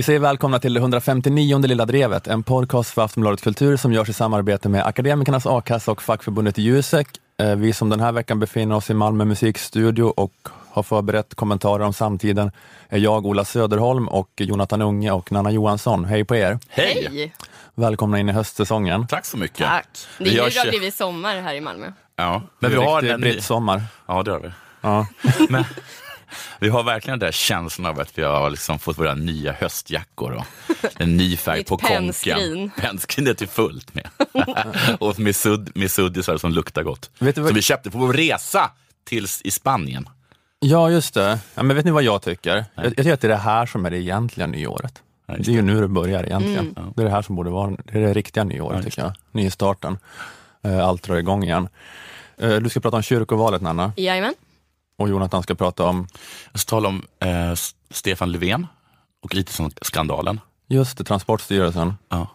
Vi säger välkomna till det 159 Lilla Drevet, en podcast för Aftonbladet Kultur som görs i samarbete med Akademikernas A-kassa och fackförbundet Jusek. Eh, vi som den här veckan befinner oss i Malmö musikstudio och har förberett kommentarer om samtiden är jag, Ola Söderholm och Jonathan Unge och Nanna Johansson. Hej på er! Hej! Välkomna in i höstsäsongen. Tack så mycket. Tack. Det är ju det har blivit sommar här i Malmö. Ja, men vi har den... brittsommar. Ja, det har vi. Ja. Men, vi har verkligen den där känslan av att vi har liksom fått våra nya höstjackor och en ny färg på konken. Pennskrinet är fullt med. och med, sudd, med suddisar som luktar gott. Vet du vad- Som vi köpte på vår resa till i Spanien. ja, just det. Ja, men vet ni vad jag tycker? Jag, jag tycker att det är det här som är det egentliga nyåret. Ja, Det just är ju nu det börjar egentligen. Mm. Det är det här som borde vara det, är det riktiga nyåret, Ja, just tycker jag. Nystarten. Eh, Allt drar igång igen. Eh, Du ska prata om kyrkovalet, Nanna, Jajamän. Och Jonathan ska prata om Jag ska tala om eh, Stefan Löfven och IT-skandalen. just det, Transportstyrelsen. Ja.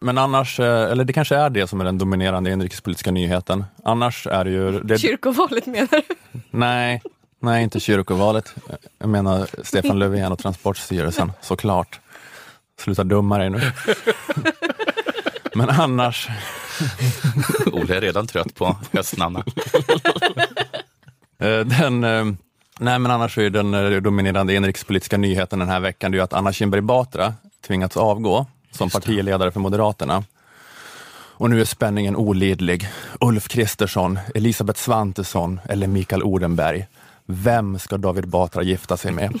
Men annars, eh, eller det kanske är det som är den dominerande inrikespolitiska nyheten. Annars är det ju... Det, Kyrkovalet menar du? nej, nej, inte kyrkovalet. Jag menar Stefan Löfven och Transportstyrelsen, såklart. Sluta dumma dig nu. Men annars, Ola är redan trött på höstnamna. Eh, den, eh, nej men annars är den eh, dominerande inrikespolitiska nyheten den här veckan det är att Anna Kinberg Batra tvingats avgå som partiledare för Moderaterna. Och nu är spänningen olidlig. Ulf Kristersson, Elisabeth Svantesson eller Mikael Odenberg. Vem ska David Batra gifta sig med?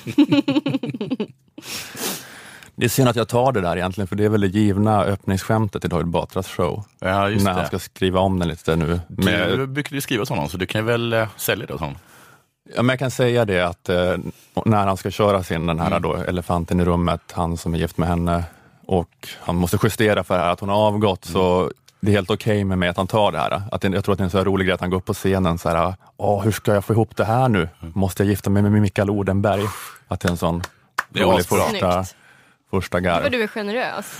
Det är synd att jag tar det där egentligen, för det är väl det givna öppningsskämtet i David Batras show. Ja, just när det. han ska skriva om den lite nu. Med, Du brukar ju skriva åt honom, så du kan ju väl eh, sälja det åt honom. Ja, men jag kan säga det att eh, när han ska köra sin den här Mm. då, elefanten i rummet, han som är gift med henne och han måste justera för det här att hon har avgått Mm. så det är helt okej med mig att han tar det här. Att det, jag tror att det är en så här rolig grej att han går upp på scenen så här, Åh, hur ska jag få ihop det här nu? Mm. Måste jag gifta mig med Mikael Odenberg? Att det är en sån Det rolig första, Snyggt. Första garv. du är generös.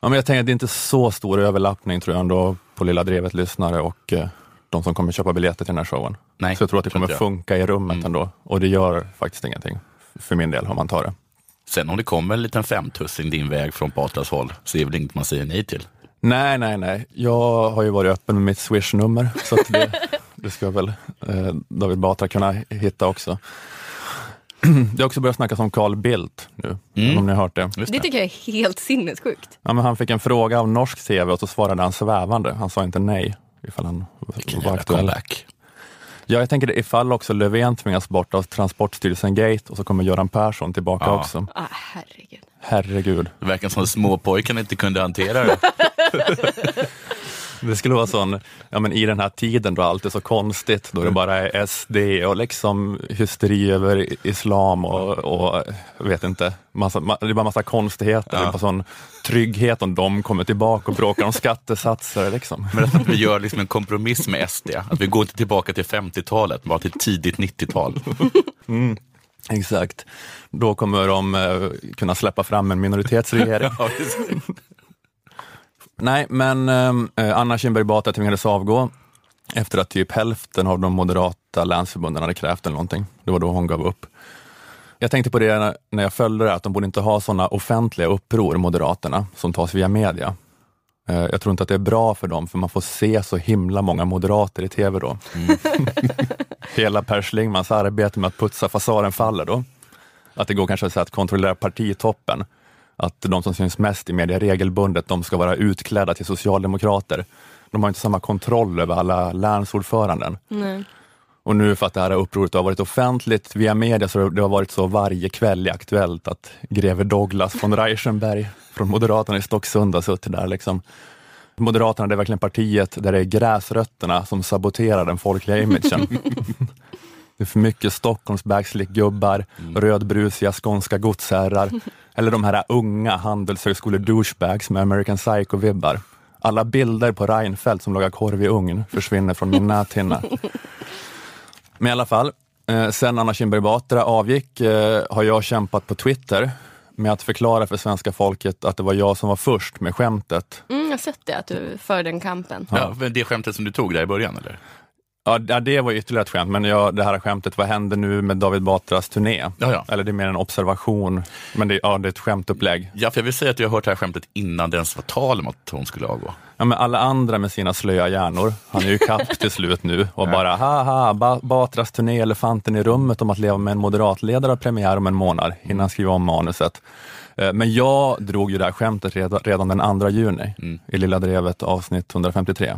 Ja, men jag tänker att det är inte så stor överlappning tror jag ändå på Lilla Drevet lyssnare och eh, de som kommer köpa biljetter till den här showen. Nej, Så jag tror att det kommer funka i rummet Mm. ändå. Och det gör faktiskt ingenting för min del om man tar det. Sen om det kommer en liten femtussing din väg från Batras håll, så är det väl inget man säger nej till. Nej, nej, nej. Jag har ju varit öppen med mitt swish-nummer så att det, det ska väl eh, David Batra kunna hitta också. Det har också börjat snackas om Carl Bildt nu, Mm. om ni har hört det. Just Det tycker jag är helt sinnessjukt. Ja, men han fick en fråga av norsk tv och så svarade han svävande. Han sa inte nej ifall han Vilken var jävla aktuell. comeback. Ja, jag tänker det ifall också Löfven tvingas bort av Transportstyrelsen Gate och så kommer Göran Persson tillbaka Ja. också. Ah, herregud. Herregud. Det verkar som att småpojken inte kunde hantera det. Det skulle vara sån, ja men i den här tiden då allt är så konstigt, då det bara är SD och liksom hysteri över islam och, och vet inte, massa, ma- det är bara massa konstigheter. Ja. Det är bara sån trygghet om de kommer tillbaka och bråkar om skattesatser. Liksom. Men att vi gör liksom en kompromiss med SD. Att vi går inte tillbaka till 50-talet, bara till tidigt 90-tal. Exakt. Då kommer de eh, kunna släppa fram en minoritetsregering. Nej, men eh, Anna Kinberg Batra tvingades avgå efter att typ hälften av de moderata länsförbunden hade krävt eller någonting. Det var då hon gav upp. Jag tänkte på det när- jag följde det, att de borde inte ha sådana offentliga uppror, Moderaterna, som tas via media. Eh, Jag tror inte att det är bra för dem, för man får se så himla många moderater i tv då. Hela Per Schlingmans arbete med att putsa fasaden faller då. Att det går kanske att kontrollera partitoppen. Att de som syns mest i media regelbundet, de ska vara utklädda till socialdemokrater. De har inte samma kontroll över alla länsordföranden. Nej. Och nu för att det här upproret har varit offentligt via media så det har varit så varje kväll i Aktuellt att greve Douglas från Reichenberg från Moderaterna i Stocksund har suttit där. Liksom. Moderaterna det är verkligen partiet där det är gräsrötterna som saboterar den folkliga imagen. Det är för mycket Stockholms backslick-gubbar, rödbrusiga skånska godsherrar eller de här unga handelshögskolor-douchebags med American Psycho-vibbar. Alla bilder på Reinfeldt som lagar korv i ugn försvinner från min näthinna. Men i alla fall, eh, sen Anna Kinberg Batra avgick eh, har jag kämpat på Twitter med att förklara för svenska folket att det var jag som var först med skämtet. Mm, jag har sett det, att du för den kampen. Ja, men det skämtet som du tog där i början, eller? Ja, det- var ytterligare ett skämt, men ja, det här skämtet, vad händer nu med David Batras turné? Ja, ja. Eller det är mer en observation, men det, ja, det är ett skämtupplägg. Ja, för jag vill säga att jag har hört det här skämtet innan det ens var tal om att hon skulle avgå. Ja, men alla andra med sina slöa hjärnor, han är ju kapp till slut nu och bara haha, ba Batras turné Elefanten i rummet om att leva med en moderatledare har premiär om en månad innan han skriver om manuset. Eh, Men jag drog ju det här skämtet redan, den 2 juni i Lilla Drevet avsnitt 153.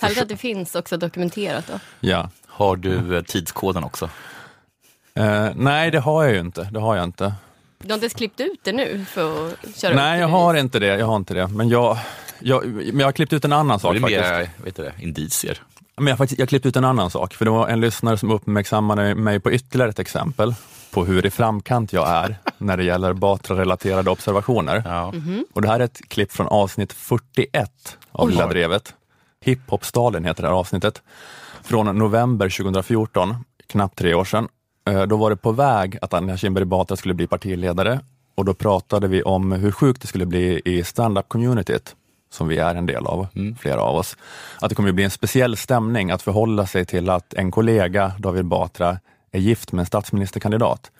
Härligt att det finns också dokumenterat då. Ja. Har du eh, tidskoden också? Eh, nej, det har jag ju inte. Det har jag inte. Du har inte ens klippt ut det nu för att köra Nej, det jag har inte det. Jag har inte det. Men jag, jag, men jag har klippt ut en annan Det sak är faktiskt. mer vet du det, indicier. Men jag, har faktiskt, jag har klippt ut en annan sak, för det var en lyssnare som uppmärksammade mig på ytterligare ett exempel på hur i framkant jag är när det gäller Batra-relaterade observationer. Ja. Och det här är ett klipp från avsnitt 41 av. Lilla Drevet. Hiphop-Stalin heter det här avsnittet. Från november 2014, knappt tre år sedan. Eh, Då var det på väg att Anja Kinberg Batra skulle bli partiledare och då pratade vi om hur sjukt det skulle bli i stand-up-communityt, som vi är en del av, flera av oss. Att det kommer att bli en speciell stämning att förhålla sig till att en kollega, David Batra, är gift med en statsministerkandidat.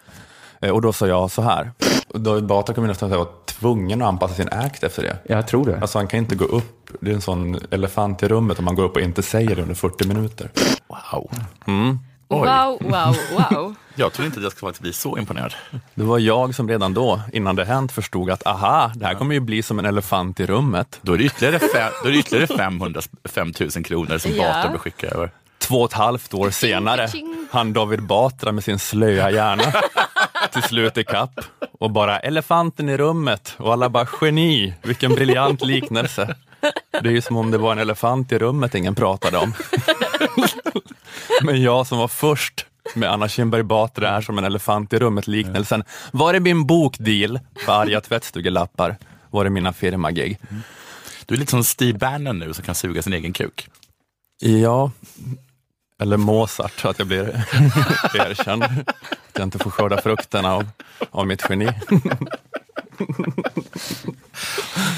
Eh, Och då sa jag så här, David Batra kommer nästan att vara tvungen att anpassa sin act efter det. Jag tror det. Alltså han kan inte gå upp, det är en sån elefant i rummet om man går upp och inte säger det under 40 minuter. Wow. Wow, wow, wow. Jag tror inte att jag ska faktiskt bli så imponerad. Det var jag som redan då, innan det hänt, förstod att aha, det här kommer ju bli som en elefant i rummet. Då är det ytterligare, fem, då är det ytterligare 500, 5 000 kronor som Ja. Batra bör skicka över. Två och ett halvt år senare, han David Batra med sin slöa hjärna till slut i kapp och bara elefanten i rummet och alla bara geni, vilken briljant liknelse. Det är ju som om det var en elefant i rummet ingen pratade om. Men jag som var först med Anna Kinberg Batra är som en elefant i rummet liknelsen. Var är min bokdeal för arga tvättstugelappar? Var är mina firmagig? Du är lite som Steve Bannon nu som kan suga sin egen kuk. Ja, eller Mozart, att jag blir erkänd. Att jag inte får skörda frukterna av, av mitt geni.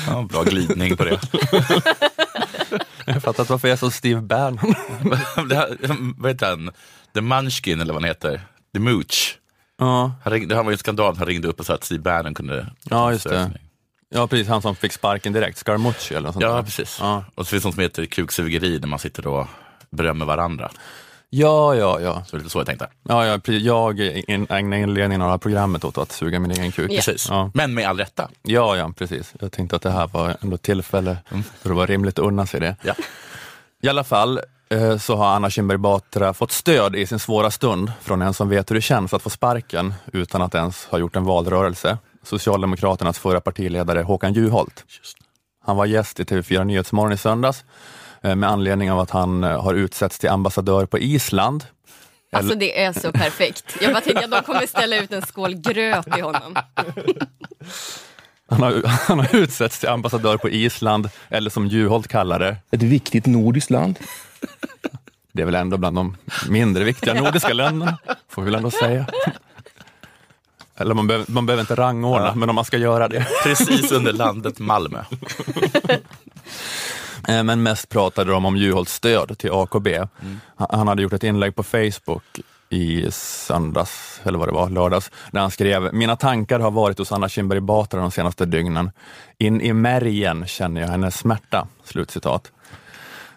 Ja, bra glidning på det. Jag har fattat varför jag är så Steve Bannon. det här, vad heter han? The Munchkin eller vad han heter? The Mooch. Ja, Han ringde, han var ju en skandal, han ringde upp och sa att Steve Bannon kunde... ja, just det. Ja, precis. Han som fick sparken direkt. Scarmucci eller något sånt Ja, där. precis. Ja. Och så finns det något som heter kuksugeri, där man sitter och berömmer varandra. Ja, ja, ja. Så det är lite så jag tänkte. ja, ja. Jag ägnar inledningen av det här programmet åt att suga min egen kuk. Precis. Ja. Men med all rätta. Ja, ja, precis. Jag tänkte att det här var ändå ett tillfälle då det var rimligt att unna sig det. Ja. I alla fall eh, så har Anna Kinberg Batra fått stöd i sin svåra stund från en som vet hur det känns att få sparken utan att ens ha gjort en valrörelse. Socialdemokraternas förra partiledare Håkan Juholt. Han var gäst i TV4 Nyhetsmorgon i söndags med anledning av att han eh, har utsetts till ambassadör på Island. Alltså det är så perfekt. Jag bara tänkte att de kommer ställa ut en skål gröt till honom. Han har, han har utsetts till ambassadör på Island, eller som Juholt kallar det, Ett viktigt nordiskt land. Det är väl ändå bland de mindre viktiga nordiska länderna, får vi väl ändå säga. Eller man behöver, man behöver inte rangordna, men om man ska göra det. Precis under landet Malmö. Eh, Men mest pratade de om Juholts stöd till AKB. Han- Han hade gjort ett inlägg på Facebook i söndags, eller vad det var, lördags, där han skrev Mina tankar har varit hos Anna Kinberg Batra de senaste dygnen. In i märgen känner jag hennes smärta. Slutcitat.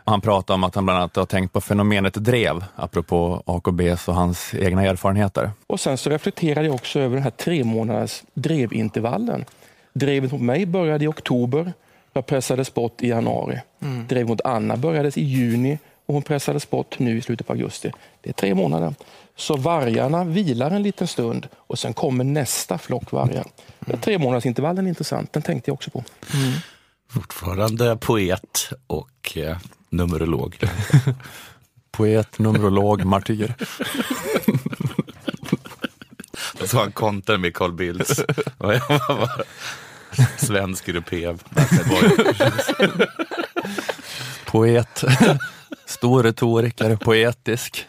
Han pratade om att han bland annat har tänkt på fenomenet drev, apropå AKBs och hans egna erfarenheter. Och sen så reflekterade jag också över den här tre månaders drevintervallen. Drevet mot mig började i oktober. Jag pressades bort i januari. Drevet mot Anna började i juni och hon pressades bort nu i slutet på augusti. Det är tre månader. Så vargarna vilar en liten stund och sen kommer nästa flock vargar. Mm. Tre månaders intervallen är intressant. Den tänkte jag också på. Fortfarande poet och eh, numerolog. Poet, numerolog, martyr. Jag såg han kontrar med Carl Bildts. Svensk europé. Poet, stor retoriker, poetisk.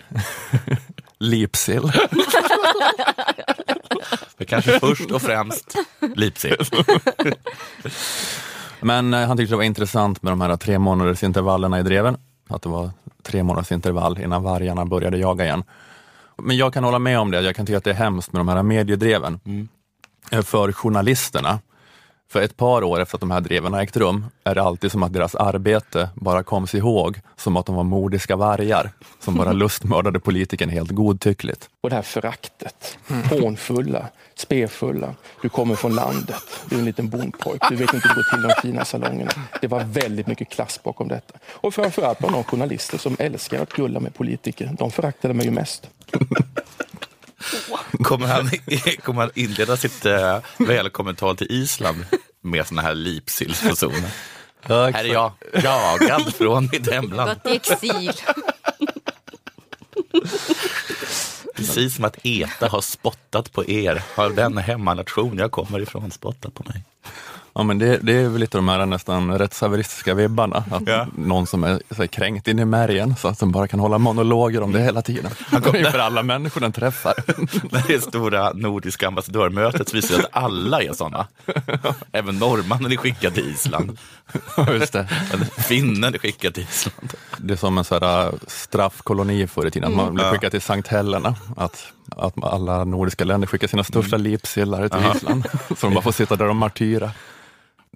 Lipsill. Men kanske först och främst Leipzig. Men eh, han tyckte det var intressant med de här tre månaders intervallerna i dreven. Att det var tre månaders intervall innan vargarna började jaga igen. Men jag kan hålla med om det, jag kan tycka att det är hemskt med de här mediedreven. Eh, För journalisterna, för ett par år efter att de här dreven har ägt rum, är det alltid som att deras arbete bara koms ihåg som att de var mordiska vargar som bara lustmördade politikern helt godtyckligt. Och det här föraktet, hånfulla, spefulla. Du kommer från landet, du är en liten bondpojk, du vet inte hur det går till de fina salongerna. Det var väldigt mycket klass bakom detta. Och framförallt bland de journalister som älskar att gulla med politiker. De föraktade mig ju mest. Kommer han, kommer han inleda sitt eh, välkommental till Island med såna här lipsillsfasoner? Här är jag, jagad från mitt hemland. Gått i exil. Precis som att ETA har spottat på er, har den hemmanation jag kommer ifrån spottat på mig. Ja, men det, det är väl lite de här nästan rättshaveristiska vibbarna. Att Ja. Någon som är så här, kränkt in i märgen så att de bara kan hålla monologer om det hela tiden. Inför alla människor den träffar. När det stora nordiska ambassadörmötet så visar det att alla är sådana. Även norrmannen är skickad till Island. Just det. Finnen är skickad till Island. det är som en så här straffkoloni förr i tiden, att man blev skickad till Sankt Helena. Att, att alla nordiska länder skickar sina största lipsillar till Island. Så de bara får sitta där och martyra.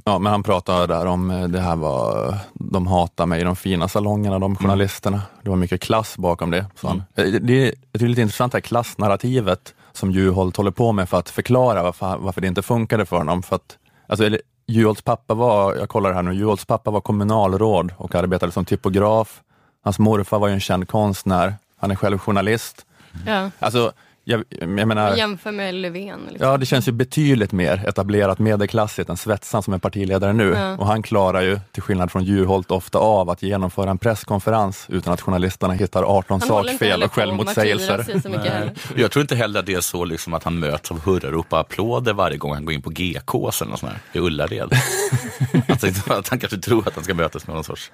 Ja, men han pratade där om eh, det här var, de hatar mig i de fina salongerna, de journalisterna. Det var mycket klass bakom det. sa han. Eh, Det, det är lite intressant det här klassnarrativet som Juholt håller på med för att förklara varför, varför det inte funkade för honom. För att, alltså, Juholts pappa var, jag kollar här nu, Juholts pappa var kommunalråd och arbetade som typograf. Hans morfar var ju en känd konstnär. Han är själv journalist. Ja. Alltså, jag, jag menar, Jämför med Löfven. Liksom. Ja, det känns ju betydligt mer etablerat medelklassigt än Svetsan som är partiledare nu. Ja. Och han klarar ju, till skillnad från Juholt, ofta av att genomföra en presskonferens utan att journalisterna hittar 18 Han håller inte sakfel och självmotsägelser. Jag tror inte heller att det är så liksom att han möts av hurrarop och applåder varje gång han går in på GKs eller något sånt här, i Ullared. alltså, att han kanske tror att han ska mötas med någon sorts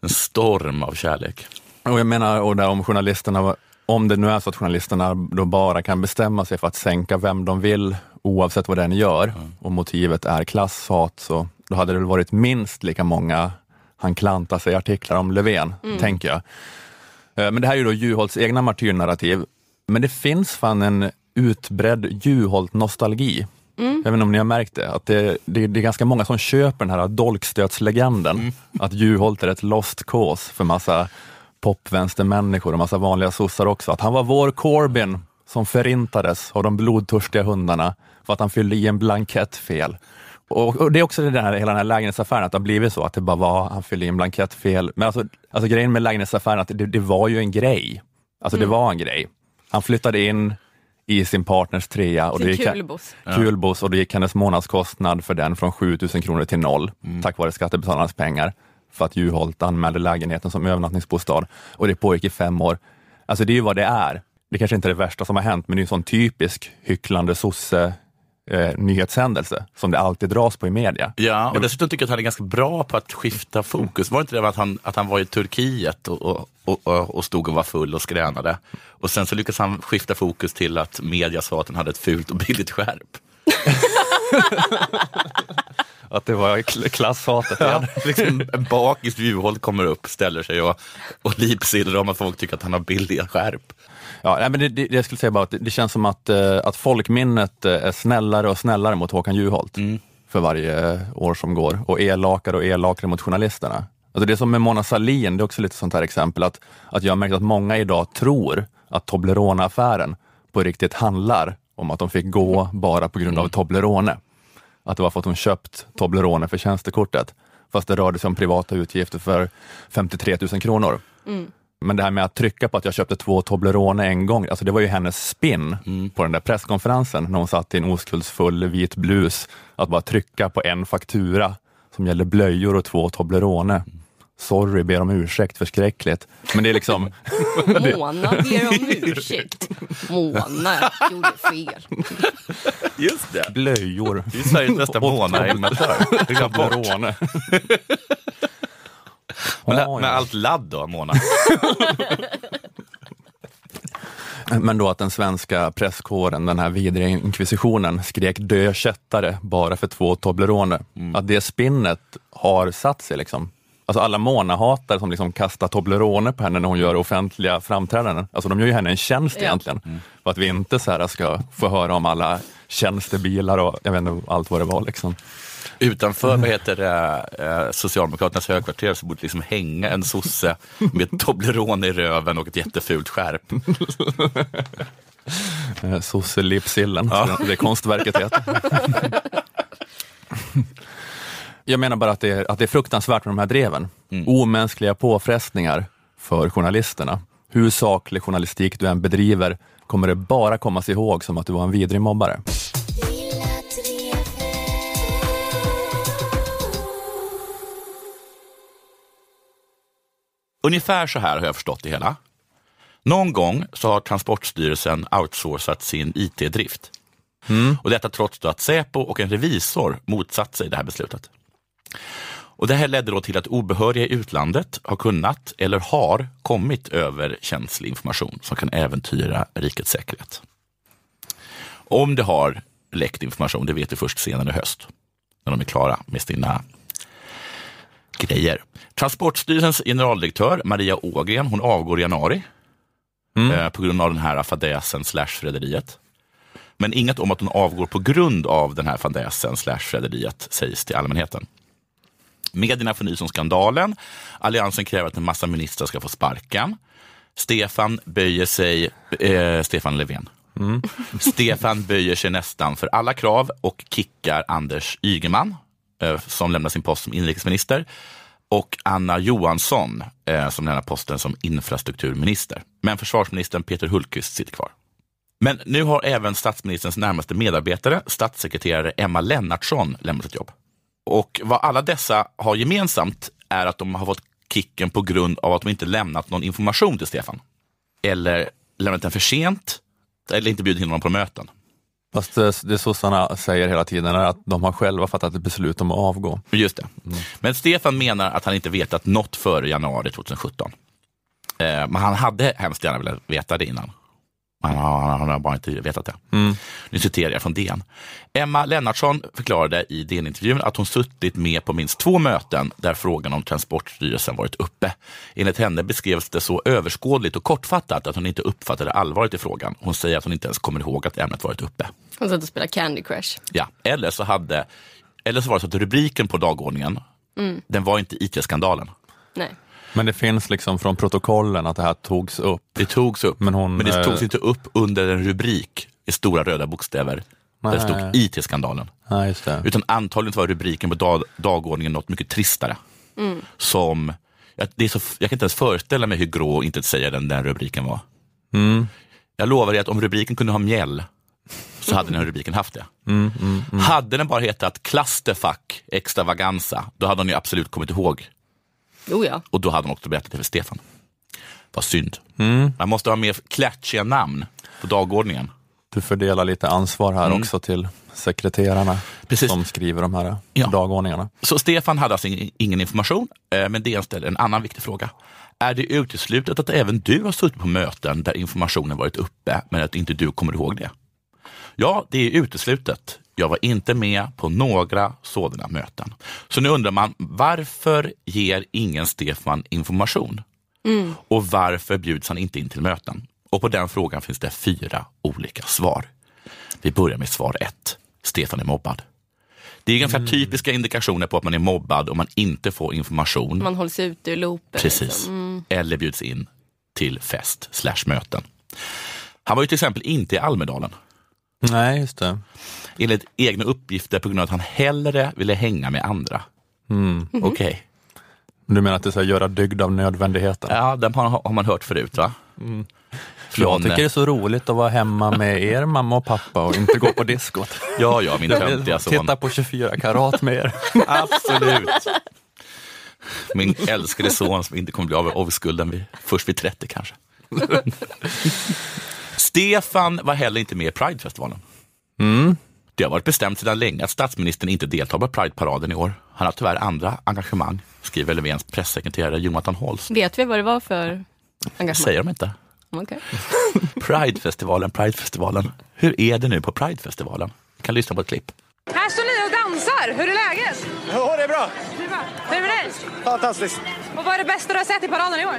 en storm av kärlek. Och jag menar, och där om journalisterna, om det nu är så att journalisterna då bara kan bestämma sig för att sänka vem de vill, oavsett vad den gör, och motivet är klasshat, så då hade det väl varit minst lika många han klantar sig artiklar om Löfven, tänker jag. Eh, Men det här är ju då Juholts egna martyrnarrativ. Men det finns fan en utbredd Juholt-nostalgi. Jag vet inte om ni har märkt det, att det, det, det är ganska många som köper den här dolkstötslegenden, att Juholt är ett lost cause för massa popvänstermänniskor och massa vanliga sossar också. Att han var vår Corbyn som förintades av de blodtörstiga hundarna för att han fyllde i en blankett fel. Och, och det är också det här, hela den här lägenhetsaffären, att det har blivit så att det bara var, han fyllde i en blankett fel. Men alltså, alltså grejen med lägenhetsaffären, att det, det var ju en grej. Alltså det var en grej. Han flyttade in i sin partners trea och det gick, kulboss. kulboss och då gick hennes månadskostnad för den från 7000 kronor till noll, tack vare skattebetalarnas pengar, för att Juholt anmälde lägenheten som övernattningsbostad. Och det pågick i fem år. Alltså det är ju vad det är. Det kanske inte är det värsta som har hänt, men det är en sån typisk hycklande sosse eh, nyhetshändelse som det alltid dras på i media. Ja, och dessutom tycker jag att han är ganska bra på att skifta fokus. Var det inte det att han, att han var i Turkiet och, och, och, och stod och var full och skränade? Och sen så lyckades han skifta fokus till att media sa att han hade ett fult och billigt skärp. Att det var kl- klasshatet. Ja, liksom en bakis Juholt kommer upp, ställer sig och, och lipsiller om att folk tycker att han har billiga skärp. Ja, nej, men det, det, jag skulle säga bara att det, det känns som att, eh, att folkminnet eh, är snällare och snällare mot Håkan Juholt för varje eh, år som går och elakare och elakare mot journalisterna. Alltså det är som med Mona Sahlin, det är också lite sånt här exempel, att, att jag har märkt att många idag tror att Toblerone-affären på riktigt handlar om att de fick gå bara på grund av Toblerone. Att det var för att hon köpt Toblerone för tjänstekortet. Fast det rörde sig om privata utgifter för 53 000 kronor. Men det här med att trycka på att jag köpte två Toblerone en gång, alltså det var ju hennes spin på den där presskonferensen när hon satt i en oskuldsfull vit blus. Att bara trycka på en faktura som gällde blöjor och två Toblerone. Sorry, ber om ursäkt, förskräckligt. Men det är liksom, Mona ber om ursäkt. Mona gjorde fel. Just det. blöjor. Det är Sveriges bästa Mona-imitatör. Toblerone. Men, med allt ladd då, Mona? Men då att den svenska presskåren, den här vidriga inkvisitionen, skrek dö kättare bara för två Toblerone. Att det spinnet har satt sig liksom. Alltså alla Mona-hatare som liksom kastar Toblerone på henne när hon gör offentliga framträdanden. Alltså de gör ju henne en tjänst Ja. egentligen. För att vi inte så här ska få höra om alla tjänstebilar och jag vet inte allt vad det var. Liksom. Utanför vad heter det, eh, Socialdemokraternas högkvarter så borde det liksom hänga en sosse med ett Toblerone i röven och ett jättefult skärp. Eh, Sosselipsillen, Ja. det konstverket heter. Jag menar bara att det, är, att det är fruktansvärt med de här dreven. Omänskliga påfrestningar för journalisterna. Hur saklig journalistik du än bedriver kommer det bara kommas ihåg som att du var en vidrig mobbare. Ungefär så här har jag förstått det hela. Någon gång så har Transportstyrelsen outsourcat sin IT-drift. Och detta trots att Säpo och en revisor motsatt sig det här beslutet. Och det här ledde då till att obehöriga i utlandet har kunnat eller har kommit över känslig information som kan äventyra rikets säkerhet. Om det har läckt information, det vet vi först senare i höst, när de är klara med sina grejer. Transportstyrelsens generaldirektör Maria Ågren, hon avgår i januari eh, på grund av den här fadäsen slash rederiet. Men inget om att hon avgår på grund av den här fadäsen slash rederiet sägs till allmänheten. Medierna får nys om skandalen. Alliansen kräver att en massa ministrar ska få sparken. Stefan böjer sig, eh, Stefan Löfven. Stefan böjer sig nästan för alla krav och kickar Anders Ygeman, eh, som lämnar sin post som inrikesminister, och Anna Johansson, eh, som lämnar posten som infrastrukturminister. Men försvarsministern Peter Hultqvist sitter kvar. Men nu har även statsministerns närmaste medarbetare, statssekreterare Emma Lennartsson, lämnat sitt jobb. Och vad alla dessa har gemensamt är att de har fått kicken på grund av att de inte lämnat någon information till Stefan. Eller lämnat den för sent, eller inte bjudit in honom på möten. Fast det, det sossarna säger hela tiden är att de har själva fattat ett beslut om att avgå. Just det. Men Stefan menar att han inte vetat något före januari 2017. Eh, men han hade hemskt gärna velat veta det innan. Han har, han har bara inte vetat det. Nu citerar jag från DN. Emma Lennartsson förklarade i DN-intervjun att hon suttit med på minst två möten där frågan om Transportstyrelsen varit uppe. Enligt henne beskrevs det så överskådligt och kortfattat att hon inte uppfattade allvaret i frågan. Hon säger att hon inte ens kommer ihåg att ämnet varit uppe. Hon satt och spelade Candy Crush. Ja, eller så, hade, eller så var det så att rubriken på dagordningen, den var inte IT-skandalen. Nej. Men det finns liksom från protokollen att det här togs upp. Det togs upp, Men hon, men det eh, togs inte upp under en rubrik i stora röda bokstäver där det stod IT-skandalen. Utan antagligen var rubriken på dag, dagordningen något mycket tristare. Som, jag, det är så, jag kan inte ens föreställa mig hur grå och inte säga den, den rubriken var. Jag lovar dig att om rubriken kunde ha mjäll så hade den rubriken haft det. Hade den bara hetat Clusterfuck extravaganza, då hade hon ju absolut kommit ihåg Jo ja. och då hade hon också berättat det för Stefan. Vad synd. Man måste ha mer klatschiga namn på dagordningen. Du fördelar lite ansvar här också till sekreterarna Precis. som skriver de här Ja. dagordningarna. Så Stefan hade alltså ing- ingen information, eh, men det ställer en annan viktig fråga. Är det uteslutet att även du har suttit på möten där informationen varit uppe, men att inte du kommer ihåg det? Ja, det är uteslutet. Jag var inte med på några sådana möten. Så nu undrar man, varför ger ingen Stefan information? Och varför bjuds han inte in till möten? Och på den frågan finns det fyra olika svar. Vi börjar med svar ett. Stefan är mobbad. Det är ganska typiska indikationer på att man är mobbad om man inte får information. Man hålls ute ur loopen. Precis. liksom. Eller bjuds in till fest slash möten. Han var ju till exempel inte i Almedalen. Nej, just det. Enligt egna uppgifter på grund av att han hellre ville hänga med andra. Okej. Du menar att det är så här, göra dygd av nödvändigheten? Ja, den har, har man hört förut va? Jag Från, tycker det är så roligt att vara hemma med er mamma och pappa och inte gå på diskot. Ja, ja, min töntiga son. Titta på 24 karat med er. Absolut. Min älskade son som inte kommer bli av med avskulden vid, först vid 30 kanske. Stefan var heller inte med i Pridefestivalen. Det har varit bestämt sedan länge att statsministern inte deltar på Prideparaden i år. Han har tyvärr andra engagemang, skriver Löfvens pressekreterare Jonathan Holst. Vet vi vad det var för engagemang? Säger de inte? Okej. Pridefestivalen, Pridefestivalen. Hur är det nu på Pridefestivalen? Vi kan lyssna på ett klipp. Här står ni och dansar! Hur är läget? Ja, det är bra? Hur är det med dig? Fantastiskt. Och vad är det bästa du har sett i paraden i år?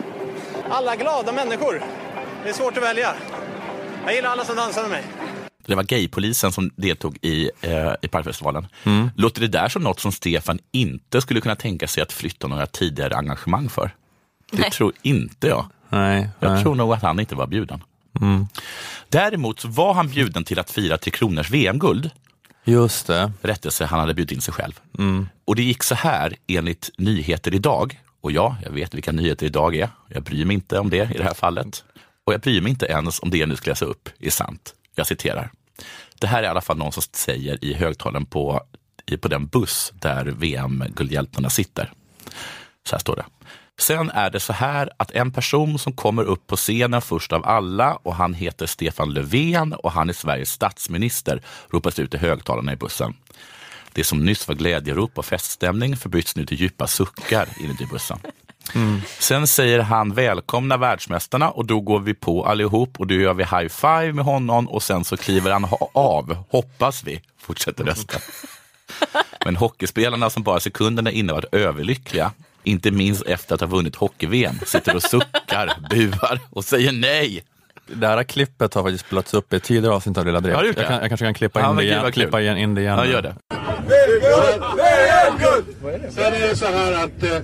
Alla glada människor. Det är svårt att välja. Jag gillar alla som dansar med mig. Det var gaypolisen som deltog i, eh, i Parkfestivalen. Låter det där som något som Stefan inte skulle kunna tänka sig att flytta några tidigare engagemang för? Det Nej. tror inte jag. Nej, Jag nej. tror nog att han inte var bjuden. Däremot så var han bjuden till att fira Tre Kronors VM-guld. Just det. Rättelse, han hade bjudit in sig själv. Och det gick så här enligt Nyheter idag. Och ja, jag vet vilka nyheter idag är. Jag bryr mig inte om det i det här fallet. Och jag bryr mig inte ens om det jag nu ska läsa upp är sant. Jag citerar. Det här är i alla fall någon som säger i högtalaren på, på den buss där VM-guldhjältarna sitter. Så här står det. Sen är det så här att en person som kommer upp på scenen först av alla och han heter Stefan Löfven och han är Sveriges statsminister ropas ut i högtalarna i bussen. Det som nyss var glädjerop och feststämning förbyts nu till djupa suckar inuti bussen. Sen säger han välkomna världsmästarna och då går vi på allihop och då gör vi high five med honom och sen så kliver han ha- av, hoppas vi, fortsätter rösten. Men hockeyspelarna som bara sekunderna innan varit överlyckliga, inte minst efter att ha vunnit hockey-VM, sitter och suckar, buar och säger nej. Det här klippet har faktiskt spelats upp i ett tidigare avsnitt av Lilla Drevet. Jag, kan, jag kanske kan klippa in, det igen, klippa igen, in det igen. Ja, nu. gör det. Sen är det så här att eh,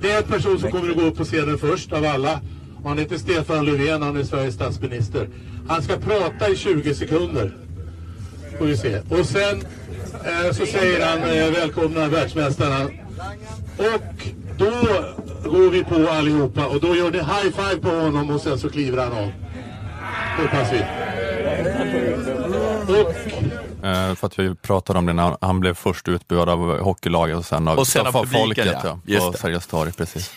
det är en person som kommer att gå upp på scenen först av alla. Och Han heter Stefan Löfven, han är Sveriges statsminister. Han ska prata i 20 sekunder. Får vi se. Och sen eh, så säger han eh, välkomna världsmästarna. Och då går vi på allihopa och då gör ni high five på honom och sen så kliver han av. Hoppas vi. Och för att vi pratade om det när han blev först utbuad av hockeylaget och sen av, Och sen av publiken, folket. ja. Ja, på. Sergels torg, precis.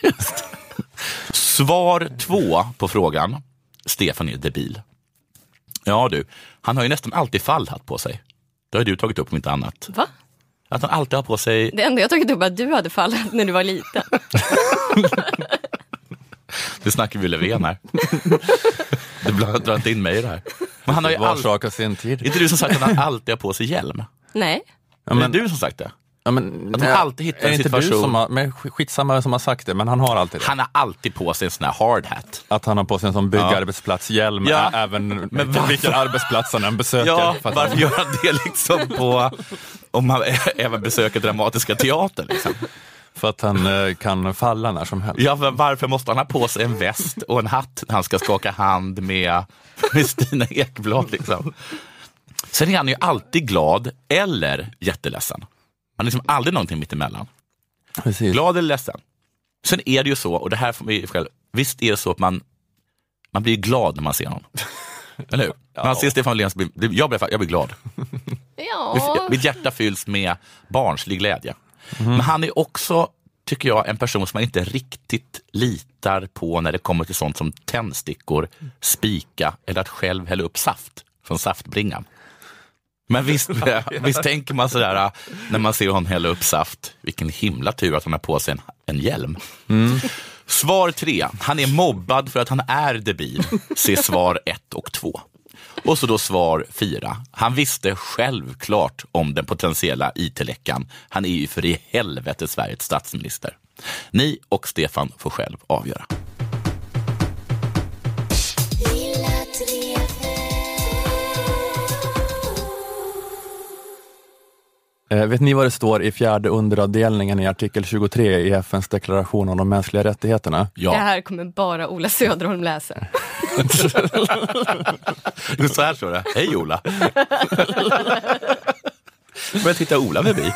Svar två på frågan. Stefan är debil. Ja du, han har ju nästan alltid fallhatt på sig. Det har du tagit upp om inte annat. Va? Att han alltid har på sig, Det enda jag tagit upp är att du hade fallit när du var liten. det snackar vi Löfven här. Du drar inte in mig i det här. Men han har ju Var alltid, sak sin tid. inte du som sagt att han alltid har på sig hjälm? Nej. Ja, men- det är du som sagt det. Ja, men, Att han alltid hittar är en inte du situation- som har, men sk- skitsamma vem som har sagt det, men han har alltid det. Han har alltid på sig en sån här hard hat. Att han har på sig en sån byggarbetsplatshjälm, Ja. även Men vilken arbetsplats han än besöker. Ja, varför han, gör han det liksom på, om man ä- även besöker Dramatiska teatern? Liksom? För att han eh, kan falla när som helst. Ja, men varför måste han ha på sig en väst och en hatt när han ska skaka hand med, med Stina Ekblad? Liksom? Sen är han ju alltid glad eller jätteledsen. Han är liksom aldrig någonting mittemellan. Precis. Glad eller ledsen. Sen är det ju så, och det här får vi själv, visst är det så att man, man blir glad när man ser honom. Eller hur? När man ser Stefan Löfven, jag blir, jag blir glad. Ja. Mitt hjärta fylls med barnslig glädje. Men han är också, tycker jag, en person som man inte riktigt litar på när det kommer till sånt som tändstickor, spika eller att själv hälla upp saft från saftbringan. Men visst, visst tänker man sådär när man ser honom hälla upp saft, vilken himla tur att han har på sig en, en hjälm. Svar tre, han är mobbad för att han är debil. Se svar ett och två. Och så då svar fyra. Han visste självklart om den potentiella IT-läckan. Han är ju för i helvete Sveriges statsminister. Ni och Stefan får själv avgöra. Vet ni vad det står i fjärde underavdelningen i artikel 23 i FNs deklaration om de mänskliga rättigheterna? Det Ja, här kommer bara Ola Söderholm läsa. så här står det. Hej Ola. Börjar titta Ola förbi.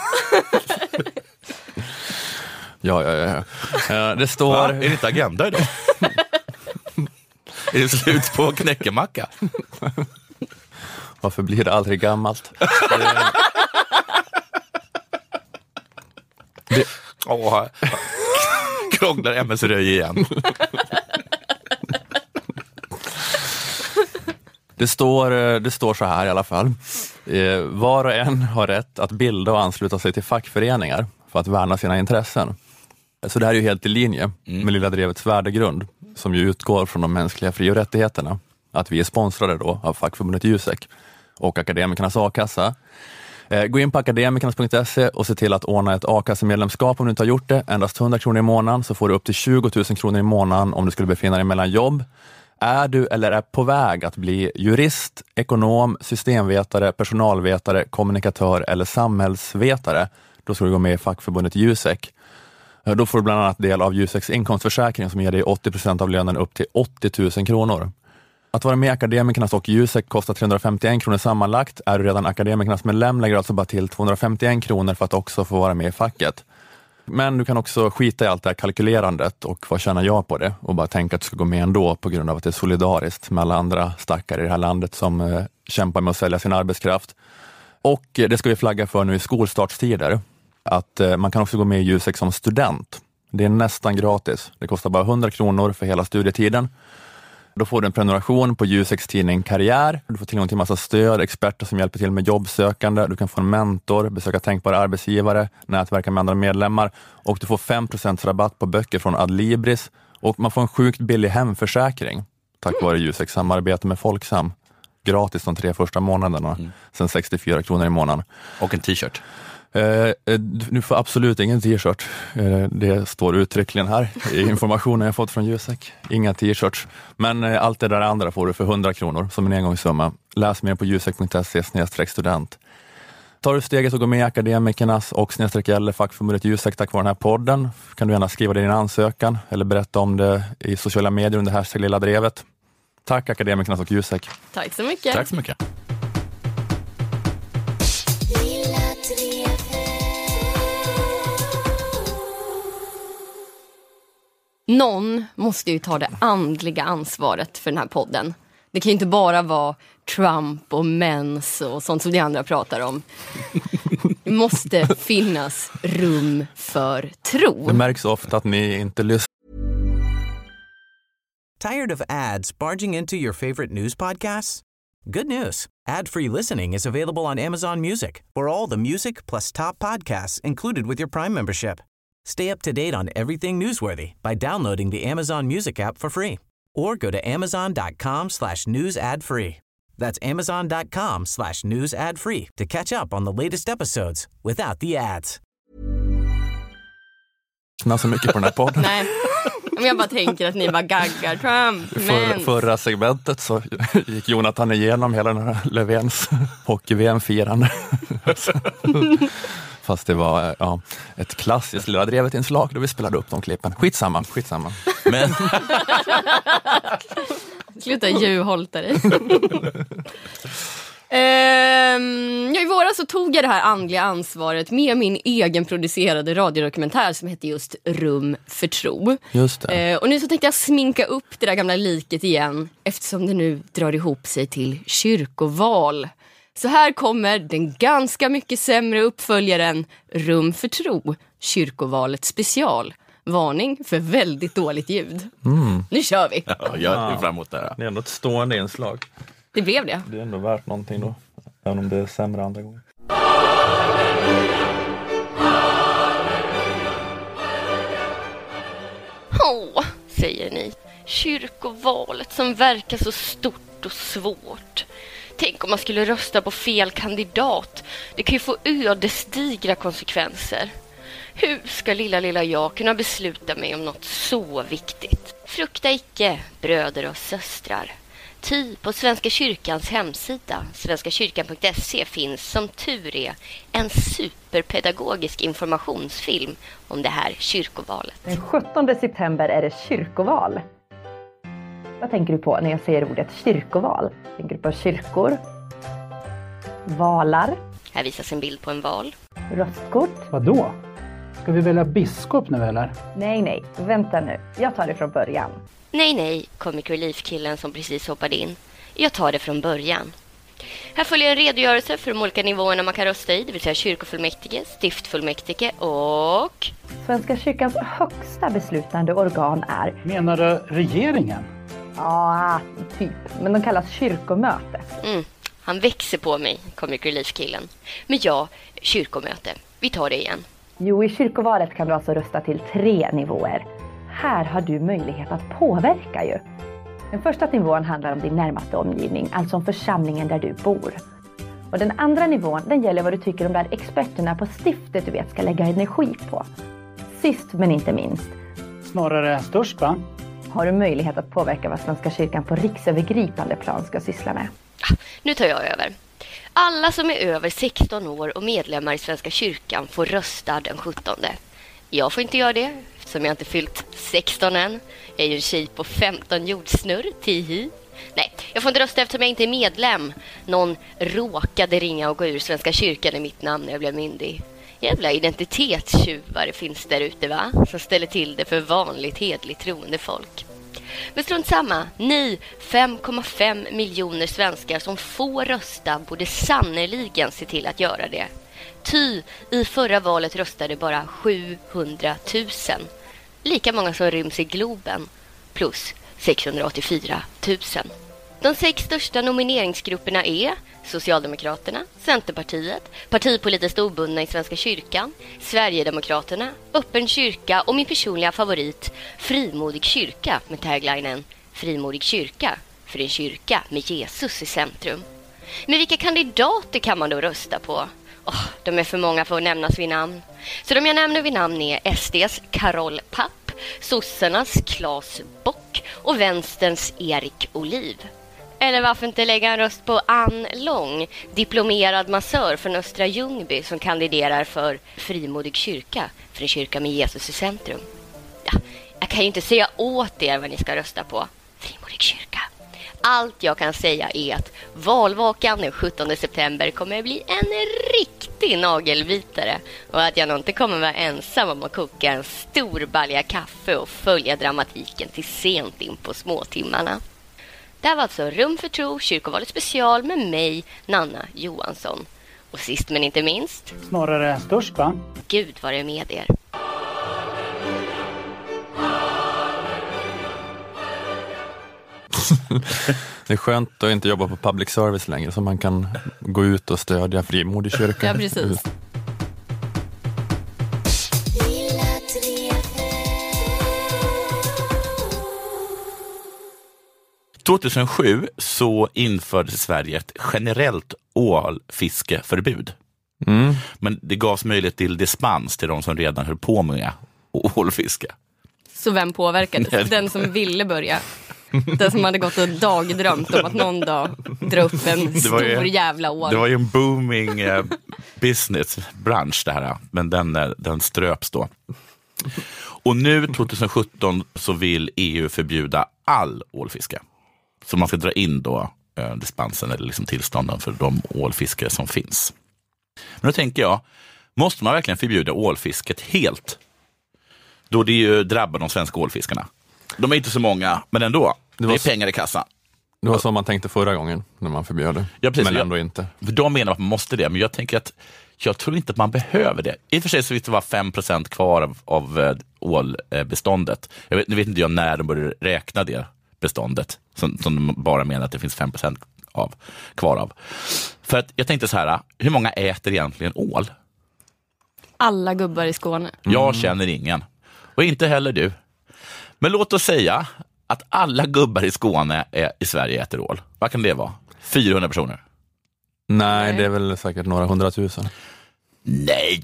Ja, ja, ja. Eh, Det Va? står... Är det inte agenda idag? är det slut på knäckemacka? Varför blir det aldrig gammalt? Åh, krånglar MS Röj igen. Det står, eh, det står så här i alla fall. Eh, Var och en har rätt att bilda och ansluta sig till fackföreningar för att värna sina intressen. Så det här är ju helt i linje med Lilla Drevets värdegrund som ju utgår från de mänskliga fri och rättigheterna. Att vi är sponsrade då av fackförbundet Jusek och Akademikernas a-kassa. Eh, gå in på akademikernas.se och se till att ordna ett a-kassemedlemskap om du inte har gjort det. Endast 100 kronor i månaden så får du upp till 20 000 kronor i månaden om du skulle befinna dig mellan jobb. Är du eller är på väg att bli jurist, ekonom, systemvetare, personalvetare, kommunikatör eller samhällsvetare, då ska du gå med i fackförbundet Jusek. Eh, då får du bland annat del av Juseks inkomstförsäkring som ger dig 80 procent av lönen upp till 80 000 kronor. Att vara med i Akademikernas och Jusek kostar 351 kronor sammanlagt. Är du redan Akademikernas medlem lägger du alltså bara till 251 kronor för att också få vara med i facket. Men du kan också skita i allt det här kalkylerandet och vad tjänar jag på det och bara tänka att du ska gå med ändå på grund av att det är solidariskt med alla andra stackare i det här landet som eh, kämpar med att sälja sin arbetskraft. Och det ska vi flagga för nu i skolstartstider, att eh, man kan också gå med i Jusek som student. Det är nästan gratis. Det kostar bara 100 kronor för hela studietiden. Då får du en prenumeration på Juseks tidning Karriär. Du får tillgång till massa stöd, experter som hjälper till med jobbsökande. Du kan få en mentor, besöka tänkbara arbetsgivare, nätverka med andra medlemmar och du får 5% rabatt på böcker från Adlibris och man får en sjukt billig hemförsäkring tack vare Juseks samarbete med Folksam. Gratis de tre första månaderna, sen 64 kronor i månaden. Och en t-shirt. Eh, eh, du får absolut ingen t-shirt. Eh, det står uttryckligen här i informationen jag fått från Jusek. Inga t-shirts. Men eh, allt det där andra får du för 100 kronor som en engångssumma. Läs mer på jusek.se student. Tar du steget och går med i Akademikernas och snedstreck eller fackförbundet Jusek tack vare den här podden kan du gärna skriva din ansökan eller berätta om det i sociala medier under hashtag Lilla Drevet. Tack Akademikernas och Jusek. Tack så mycket. Tack så mycket. Någon måste ju ta det andliga ansvaret för den här podden. Det kan ju inte bara vara Trump och mens och sånt som de andra pratar om. Det måste finnas rum för tro. Det märks ofta att ni inte lyssnar Tired of ads barging into your favorite news podcasts? Good news. Ad-free listening is available on Amazon Music for all the music plus top podcasts included with your Prime membership. Stay up to date on everything newsworthy by downloading the Amazon Music app for free or go to amazon.com slash news ad free. That's amazon.com slash news ad free to catch up on the latest episodes without the ads. så mycket på den här podden. Nej, men jag bara tänker att ni bara gaggar Trump, förra, mens. förra segmentet så gick Jonathan igenom hela den här Löfvens hockey-VM-firande. Fast det var ja, ett klassiskt Lilla Drevet-inslag då vi spelade upp de klippen. Skitsamma, skitsamma. Men Sluta djurholta dig. Ehm, ja, I våras så tog jag det här andliga ansvaret med min egenproducerade radiodokumentär som hette just Rum för tro. Just. Eh, och nu så tänkte jag sminka upp det där gamla liket igen eftersom det nu drar ihop sig till kyrkoval. Så här kommer den ganska mycket sämre uppföljaren Rum för tro, kyrkovalet special. Varning för väldigt dåligt ljud. Nu kör vi! ja, jag ser fram emot det här. Det är ändå ett stående inslag. Det blev det. Det är ändå värt någonting då. Även om det är sämre andra gånger. Åh, säger ni. Kyrkovalet som verkar så stort och svårt. Tänk om man skulle rösta på fel kandidat. Det kan ju få ödesdigra konsekvenser. Hur ska lilla, lilla jag kunna besluta mig om något så viktigt? Frukta icke, bröder och systrar. Ty på Svenska kyrkans hemsida, svenskakyrkan.se, finns som tur är en superpedagogisk informationsfilm om det här kyrkovalet. Den 17 september är det kyrkoval. Vad tänker du på när jag säger ordet kyrkoval? Tänker du på kyrkor? Valar? Här visas en bild på en val. Röstkort? Vadå? Ska vi välja biskop nu eller? Nej, nej, vänta nu. Jag tar det från början. Nej, nej, Comic Relief-killen som precis hoppade in. Jag tar det från början. Här följer en redogörelse för de olika nivåerna man kan rösta i, det vill säga kyrkofullmäktige, stiftfullmäktige och... Svenska kyrkans högsta beslutande organ är, Menar du regeringen? Ja, typ, men de kallas kyrkomöte. Mm, han växer på mig, Comic Relief-killen. Men ja, kyrkomöte. Vi tar det igen. Jo, i kyrkovalet kan du alltså rösta till tre nivåer. Här har du möjlighet att påverka ju. Den första nivån handlar om din närmaste omgivning, alltså om församlingen där du bor. Och den andra nivån, den gäller vad du tycker de där experterna på stiftet du vet ska lägga energi på. Sist men inte minst, Snarare störst va? Har du möjlighet att påverka vad Svenska kyrkan på riksövergripande plan ska syssla med. Ah, nu tar jag över. Alla som är över 16 år och medlemmar i Svenska kyrkan får rösta den 17. Jag får inte göra det eftersom jag inte fyllt 16 än. Jag är ju en tjej på 15 jordsnurr, tihi. Nej, jag får inte rösta eftersom jag inte är medlem. Någon råkade ringa och gå ur Svenska kyrkan i mitt namn när jag blev myndig. Jävla identitetstjuvar finns där ute va? Som ställer till det för vanligt hedligt troende folk. Men strunt samma. Ni 5,5 miljoner svenskar som får rösta borde sannerligen se till att göra det. Ty i förra valet röstade bara 700 000. Lika många som ryms i Globen. Plus 684 000. De sex största nomineringsgrupperna är Socialdemokraterna, Centerpartiet, partipolitiskt obundna i Svenska kyrkan, Sverigedemokraterna, Öppen kyrka och min personliga favorit Frimodig kyrka med taglinen Frimodig kyrka för en kyrka med Jesus i centrum. Men vilka kandidater kan man då rösta på? Oh, de är för många för att nämnas vid namn. Så de jag nämner vid namn är SDs Carol Papp, sossarnas Claes Bock och vänsterns Erik Oliv. Eller varför inte lägga en röst på Ann Lång, diplomerad massör från Östra Ljungby som kandiderar för Frimodig kyrka, för en kyrka med Jesus i centrum. Ja, jag kan ju inte säga åt er vad ni ska rösta på. Frimodig kyrka. Allt jag kan säga är att valvakan den 17 september kommer att bli en riktig nagelbitare och att jag nog inte kommer vara ensam om att koka en stor balja kaffe och följa dramatiken till sent in på småtimmarna. Det här var alltså Rum för tro, kyrkovalet special med mig, Nanna Johansson. Och sist men inte minst, Snarare störst va? Gud vare med er. Det är skönt att inte jobba på public service längre så man kan gå ut och stödja frimodig kyrka. Ja, precis. 2007 så infördes i Sverige ett generellt ålfiskeförbud. Mm. Men det gavs möjlighet till dispens till de som redan höll på med ålfiske. Så vem påverkades? Nej. Den som ville börja. Den som hade gått och dagdrömt om att någon dag dra upp en stor ju- jävla ål. Det var ju en booming eh, businessbransch det här, men den, eh, den ströps då. Och nu 2017 så vill EU förbjuda all ålfiske. Så man ska dra in då eh, dispensen eller liksom tillstånden för de ålfiskare som finns. Men då tänker jag, måste man verkligen förbjuda ålfisket helt? Då det ju drabbar de svenska ålfiskarna. De är inte så många, men ändå. Det, var är så- pengar i kassan. Det var så man tänkte förra gången när man förbjöd det. Ja, precis. Men Jag- ändå inte. För de menar att man måste det, men jag tänker att jag tror inte att man behöver det. I och för sig så finns det bara 5 kvar av, av eh, ålbeståndet. Jag vet, nu vet inte jag när de började räkna det beståndet, som, som de bara menar att det finns 5% av, kvar av. För att jag tänkte så här, hur många äter egentligen ål? Alla gubbar i Skåne. Jag känner ingen. Och inte heller du. Men låt oss säga att alla gubbar i Skåne är, i Sverige äter ål. Vad kan det vara? 400 personer? Nej, det är väl säkert några hundratusen. Nej!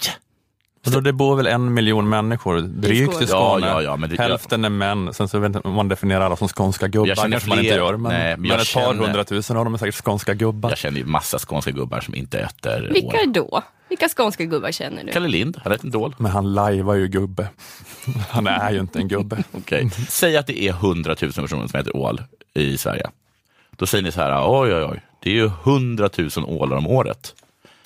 Och då det bor väl en miljon människor drygt i Skåne. Ja, ja, ja, men det- Hälften är män. Sen så vet inte om man definierar alla som skånska gubbar. Jag känner kanske man fler- inte gör. Men, Nej, men men, jag ett par känner- hundratusen av dem är säkert skånska gubbar. Jag känner ju massa skånska gubbar som inte äter Vilka ål. då? Vilka skånska gubbar känner du? Kalle Lind, han äter inte ål. Men han lajvar ju gubbe. Han är ju inte en gubbe. Okej. Säg att det är 100 000 personer som äter ål i Sverige. Då säger ni så här, oj oj oj, det är ju 100 000 ålar om året.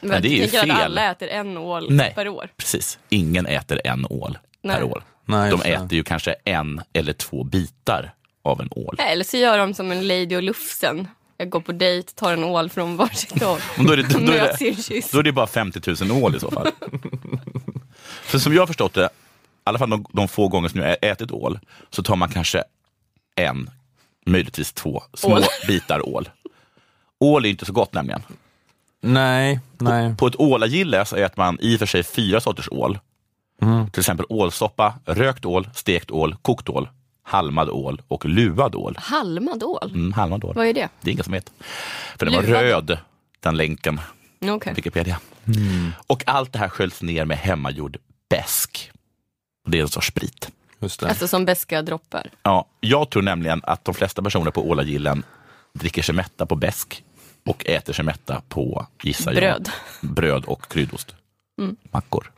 Men det är ju tänker att fel. alla äter en ål Nej. per år. Precis, ingen äter en ål Nej. per år. Nej, De äter ju kanske en eller två bitar av en ål. Eller så gör de som en Lady och Lufsen. Jag går på dejt, tar en ål från varsitt håll. Men Då är, det, då, är det, då är det bara 50 000 ål i så fall. För som jag har förstått det, i alla fall de, de få gånger som jag ätit ål, så tar man kanske en, möjligtvis två små Ål. bitar ål. Ål är inte så gott nämligen. Nej, nej. På ett ålagille så äter man i och för sig fyra sorters ål. Mm. Till exempel ålsoppa, rökt ål, stekt ål, kokt ål, halmad ål och luvad ål. Halmad ål? Mm, halmad ål. Vad är det? Det är ingen som vet. För den var Luvad. röd, den länken. Okej. Wikipedia. Och allt det här sköljs ner med hemmagjord bäsk. Det är en sorts sprit. Just Alltså som beska droppar. Ja, jag tror nämligen att de flesta personer på Ålagillen dricker sig mätta på bäsk och äter sig mätta på, gissar jag, Bröd. bröd och kryddost. Mm. Mackor.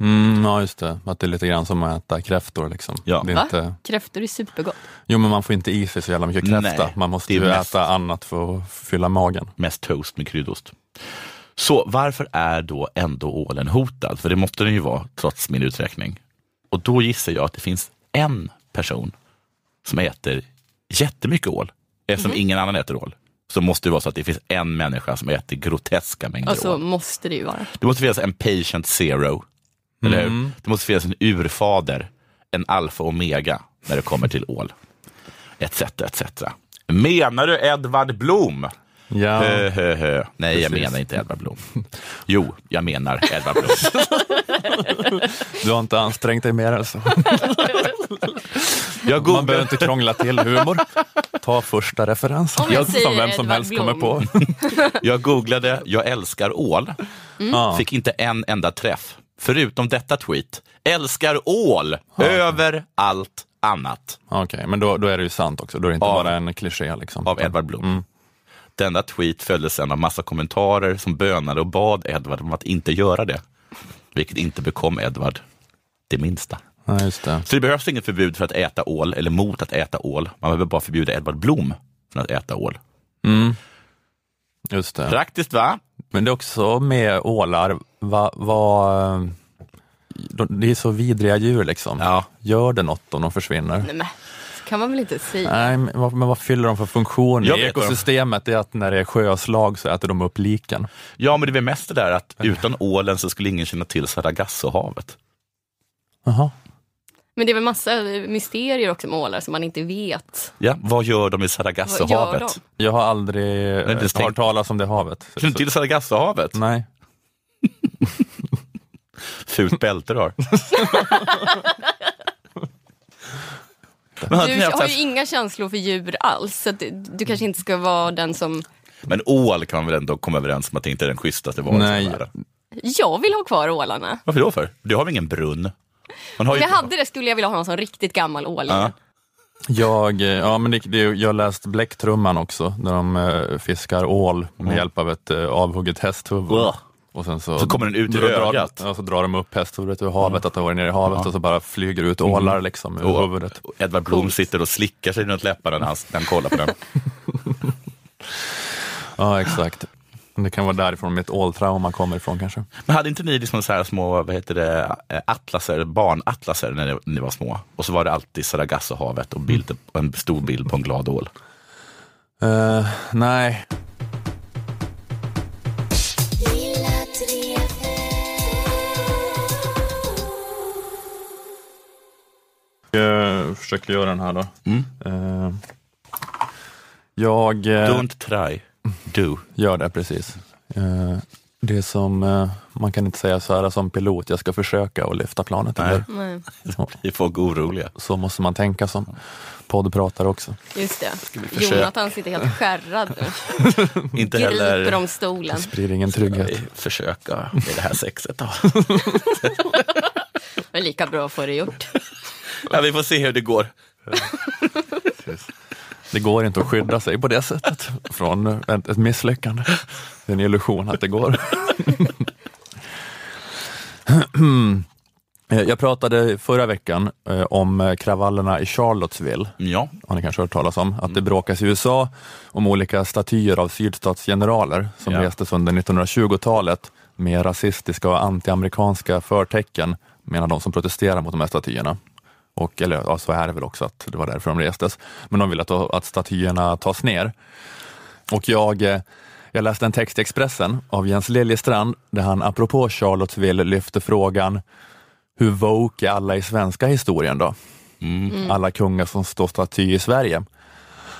Mm, ja, just det. Att det är lite grann som att äta kräftor. Liksom. Ja. Det är Va? inte... Kräftor är supergott. Jo, men man får inte i sig så jävla mycket kräfta. Nej, man måste ju mest- äta annat för att fylla magen. Mest toast med kryddost. Så varför är då ändå ålen hotad? För det måste den ju vara, trots min uträkning. Och då gissar jag att det finns en person som äter jättemycket ål. Eftersom ingen annan äter ål. Så måste det vara så att det finns en människa som äter groteska mängder Och så ål. måste det ju vara. Det måste finnas en patient zero. Eller hur? Det måste finnas en urfader, en alfa och omega när det kommer till ål. Etc, etc. Menar du Edvard Blom? Ja. Hö, hö, hö. Nej, jag Precis. menar inte Edvard Blom. Jo, jag menar Edvard Blom. Du har inte ansträngt dig mer än så. Jag Man behöver inte krångla till humor. Ta första referensen. Jag säger som vem som helst Blom. kommer på. Jag googlade “Jag älskar ål”. Ja. Fick inte en enda träff. Förutom detta tweet. Älskar ål över allt annat. Okej, men då, då är det ju sant också. Då är det inte Av- bara en kliché. Liksom. Av Edvard Blom. Denna tweet följdes sen av massa kommentarer som bönade och bad Edvard om att inte göra det. Vilket inte bekom Edvard det minsta. Ja, just det. Så det behövs inget förbud för att äta ål eller mot att äta ål. Man behöver bara förbjuda Edvard Blom från att äta ål. Mm. Just det. Praktiskt va? Men det är också med ålar, va, va, de- det är så vidriga djur liksom. Ja. Gör det något om de försvinner? Nej, men, kan man väl inte säga. Nej, men vad, men vad fyller de för funktion? I ekosystemet är att när det är sjöslag så äter de upp liken. Ja, men det är väl mest det där att utan ålen så skulle ingen känna till Sargassohavet. Jaha. Men det är väl massa mysterier också med ålar som man inte vet. Ja, vad gör de i Sargassohavet? Jag har aldrig Nej, hört talas om det havet. Känner du inte till Sargassohavet? Nej. Fult bälte du har. Du har ju inga känslor för djur alls, så du, du kanske inte ska vara den som... men ål kan man väl ändå komma överens om att det inte är den schysstaste varelsen Nej. Jag vill ha kvar ålarna. Varför då för? Det har vi ingen brunn. Man har Om ju... jag hade det skulle jag vilja ha en sån riktigt gammal ål. Ja. Jag, eh, ja, men det, det, jag har läst Bläcktrumman också, där de eh, fiskar ål med hjälp av ett eh, avhugget hästhuvud. Ugh. Och sen så, Så kommer den ut ur drar- ögat. Ja, så drar de upp hästhuvudet ur havet, att det varit nere i havet och så bara flyger ut ålar liksom ur Och- huvudet. och Edvard Blom sitter och slickar sig runt läpparna när han, när han kollar på den. Ja, exakt. Det kan vara därifrån mitt åltrauma kommer ifrån kanske. Men hade inte ni liksom så här små vad heter det, eh, atlaser, barnatlaser när ni, var små? Och så var det alltid Sargassohavet och bild, en stor bild på en glad ål. Eh, nej. Jag försöker göra den här då. Mm. Eh, jag eh, Don't try, do. gör det precis. Eh, det är som, eh, man kan inte säga så här som pilot, jag ska försöka att lyfta planet. Nej. Nej, Vi folk oroliga. så måste man tänka som poddpratare också. just det. Jonathan sitter helt skärrad nu. Inte Griper heller om stolen. Sprider ingen trygghet. vi försöka med det här sexet. Då. Det är lika bra att få det gjort. Ja, vi får se hur det går. Det går inte att skydda sig på det sättet från ett, misslyckande. Det är en illusion att det går. Eh, Jag pratade förra veckan eh, om eh, kravallerna i Charlottesville. Ja, Har ni kanske hört talas om? Att det bråkas i USA om olika statyer av sydstatsgeneraler som Ja. restes under 1920-talet med rasistiska och antiamerikanska förtecken, menar de som protesterar mot de här statyerna. Och, eller ja, så är det väl också att det var därför de restes. Men de vill att, att statyerna tas ner. Och jag, eh, jag läste en text i Expressen av Jens Liljestrand där han apropå Charlottesville lyfte frågan hur woke är alla i svenska historien då? Alla kungar som står staty i Sverige.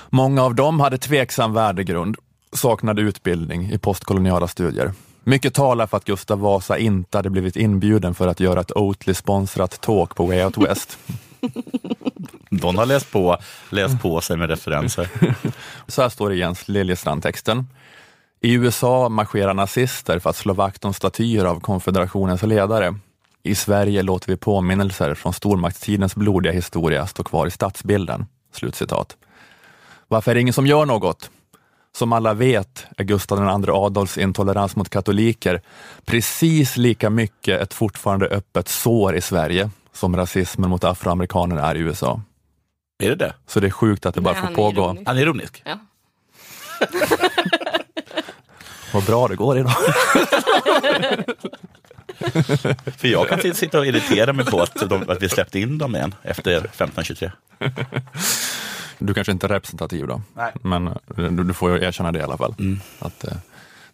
Många av dem hade tveksam värdegrund, saknade utbildning i postkoloniala studier. Mycket talar för att Gustav Vasa inte hade blivit inbjuden för att göra ett Oatly-sponsrat talk på Way Out West. Don har läst på, läst på sig med referenser. Så här står det i Jens Liljestrand-texten. I USA marscherar nazister för att slå vakt om statyer av konfederationens ledare. I Sverige låter vi påminnelser från stormaktstidens blodiga historia stå kvar i stadsbilden. Slutcitat. Varför är det ingen som gör något? Som alla vet är Gustav II Adolfs intolerans mot katoliker precis lika mycket ett fortfarande öppet sår i Sverige som rasismen mot afroamerikaner är i USA. Är det det? Så det är sjukt att det bara Nej, får pågå. ironisk. Han är ironisk. Ja. Vad bra det går idag. För jag kan sitta och irritera mig på att, de, att vi släppte in dem igen efter 1523. Du kanske inte är representativ då, Nej. men du, du får ju erkänna det i alla fall. Att eh,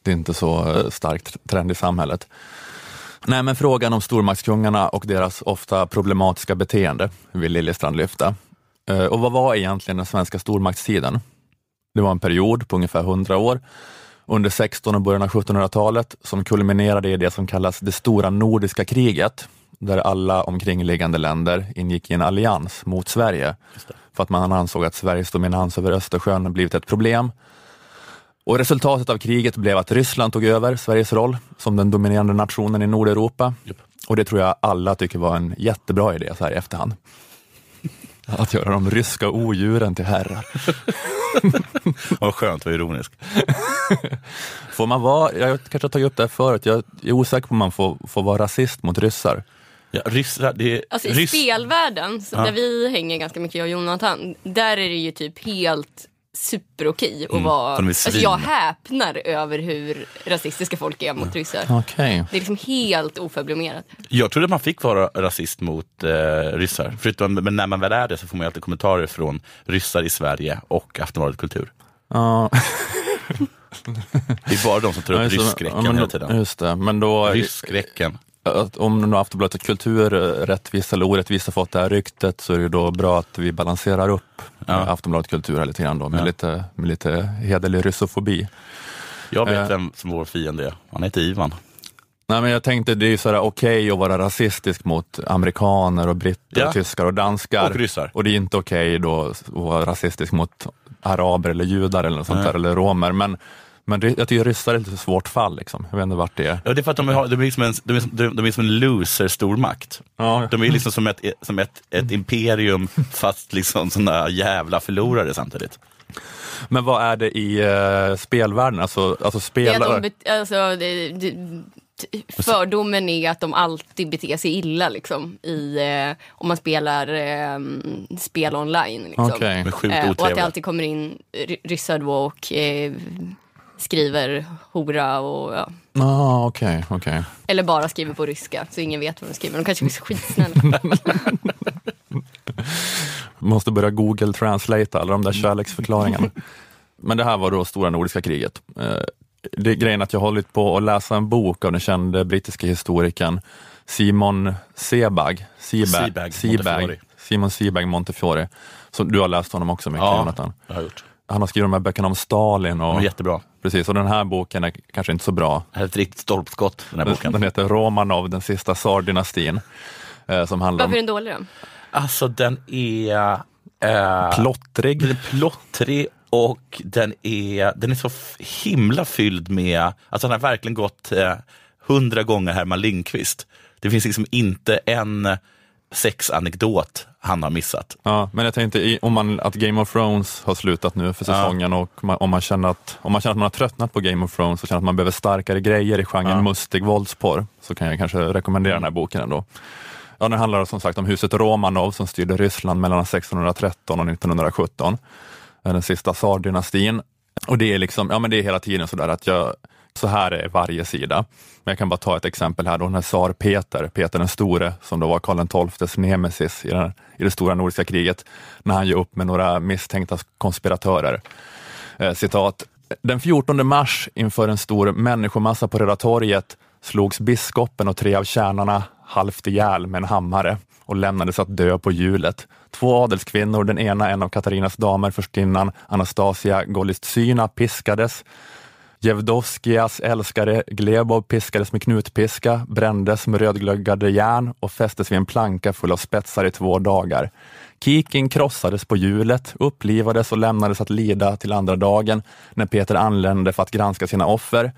det är inte så eh, starkt trend i samhället. Nej, men frågan om stormaktskungarna och deras ofta problematiska beteende vill Liljestrand lyfta. Eh, och vad var egentligen den svenska stormaktstiden? Det var en period på ungefär 100 år under 16 och början av 1700-talet som kulminerade i det som kallas det stora nordiska kriget, där alla omkringliggande länder ingick i en allians mot Sverige, för att man ansåg att Sveriges dominans över Östersjön blivit ett problem. Och resultatet av kriget blev att Ryssland tog över Sveriges roll som den dominerande nationen i Nordeuropa. Och det tror jag alla tycker var en jättebra idé så här i efterhand. Att göra de ryska odjuren till herrar. Vad skönt vara ironisk. Får man vara, jag kanske har tagit upp det här förut, jag är osäker på om man får, får vara rasist mot ryssar. Ja, ryssar, det är, Alltså i ryss- spelvärlden, så Ja. där vi hänger ganska mycket jag och Jonathan, där är det ju typ helt superokej att Mm, är Alltså jag häpnar över hur rasistiska folk är mot ryssar. Okej. Det är liksom helt oförblommerat. Jag trodde man fick vara rasist mot eh, ryssar. Förutom, men när man väl är det så får man ju alltid kommentarer från ryssar i Sverige och Aftonbladet Kultur. Ja. Det är bara de som tar upp Ja, men hela tiden. Just det, men då... Rysskräcken. Att Om nu Aftonbladet Kultur, eh, rättvist eller orättvist, har fått det här ryktet så är det då bra att vi balanserar upp ja. Aftonbladet Kultur här lite grann då, med, Ja. lite, med lite hederlig russofobi. Jag vet Eh. vem som vår fiende är. Han heter Ivan. Nej, men jag tänkte det är ju sådär okej att vara rasistisk mot amerikaner och britter, Ja. och tyskar och danskar. Och ryssar. Och det är inte okej då att vara rasistisk mot araber eller judar eller något sånt där, eller romer. Men, men jag tycker ryssar är ett lite svårt fall. Liksom. Jag vet inte vart det är. Ja, det är för att de, har, de, är, som en, de, är, som- de, är som en loser-stormakt. Ja. De är liksom som ett, som ett, ett imperium fast liksom såna jävla förlorare samtidigt. Men vad är det i uh, spelvärlden? Alltså, alltså Det är spelare... att de, alltså, det, det, fördomen är att de alltid beter sig illa liksom, i, eh, om man spelar eh, spel online. Liksom. Sjukt Eh, och att det alltid kommer in ry- ryssar då och eh, skriver hora och ja. Ah, okej, okej. Eller bara skriver på ryska så ingen vet vad de skriver. De kanske är skitsnälla. Måste börja Google translate alla de där kärleksförklaringarna. Men det här var då stora nordiska kriget. Eh, Det är grejen att jag har hållit på att läsa en bok av den kände brittiska historikern Simon Sebag. Sebag, Montefiore. Simon Sebag Montefiore. Så du har läst honom också mycket, Ja, Jonathan. jag har gjort. Han har skrivit de här böckerna om Stalin. Och, jättebra. Precis, och den här boken är kanske inte så bra. Det här är ett riktigt stolpskott, den här Den, boken. den heter Romanov, den sista tsardynastin. Eh, som handlar Varför är den dålig då? Alltså den är... Eh, plottrig. Den är plottrig och den är, den är så himla fylld med, alltså han har verkligen gått eh, hundra gånger Herman Lindqvist. Det finns liksom inte en sexanekdot han har missat. Ja, men jag tänkte om man, att Game of Thrones har slutat nu för säsongen och man, om, man känner att, om man känner att man har tröttnat på Game of Thrones och känner att man behöver starkare grejer i genren Ja. mustig våldsporr så kan jag kanske rekommendera den här boken ändå. Ja, den handlar som sagt om huset Romanov som styrde Ryssland mellan 1613 och 1917. Eh, Den sista tsardynastin. Och det är liksom, ja men det är hela tiden sådär att jag, så här är varje sida. Men jag kan bara ta ett exempel här då, den här tsar Peter, Peter den store, som då var Karl XIIs nemesis i, den, i det stora nordiska kriget, när han ger upp med några misstänkta konspiratörer. Eh, citat. Den 14 mars inför en stor människomassa på Röda torget slogs biskopen och tre av tjänarna halvt ihjäl med en hammare och lämnades att dö på hjulet. Två adelskvinnor, den ena en av Katarinas damer, förstinnan Anastasia Golitsyna, piskades Jevdoskias älskare Glebov piskades med knutpiska, brändes med rödglöggade järn och fästes vid en planka full av spetsar i två dagar. Kikin krossades på hjulet, upplivades och lämnades att lida till andra dagen när Peter anlände för att granska sina offer.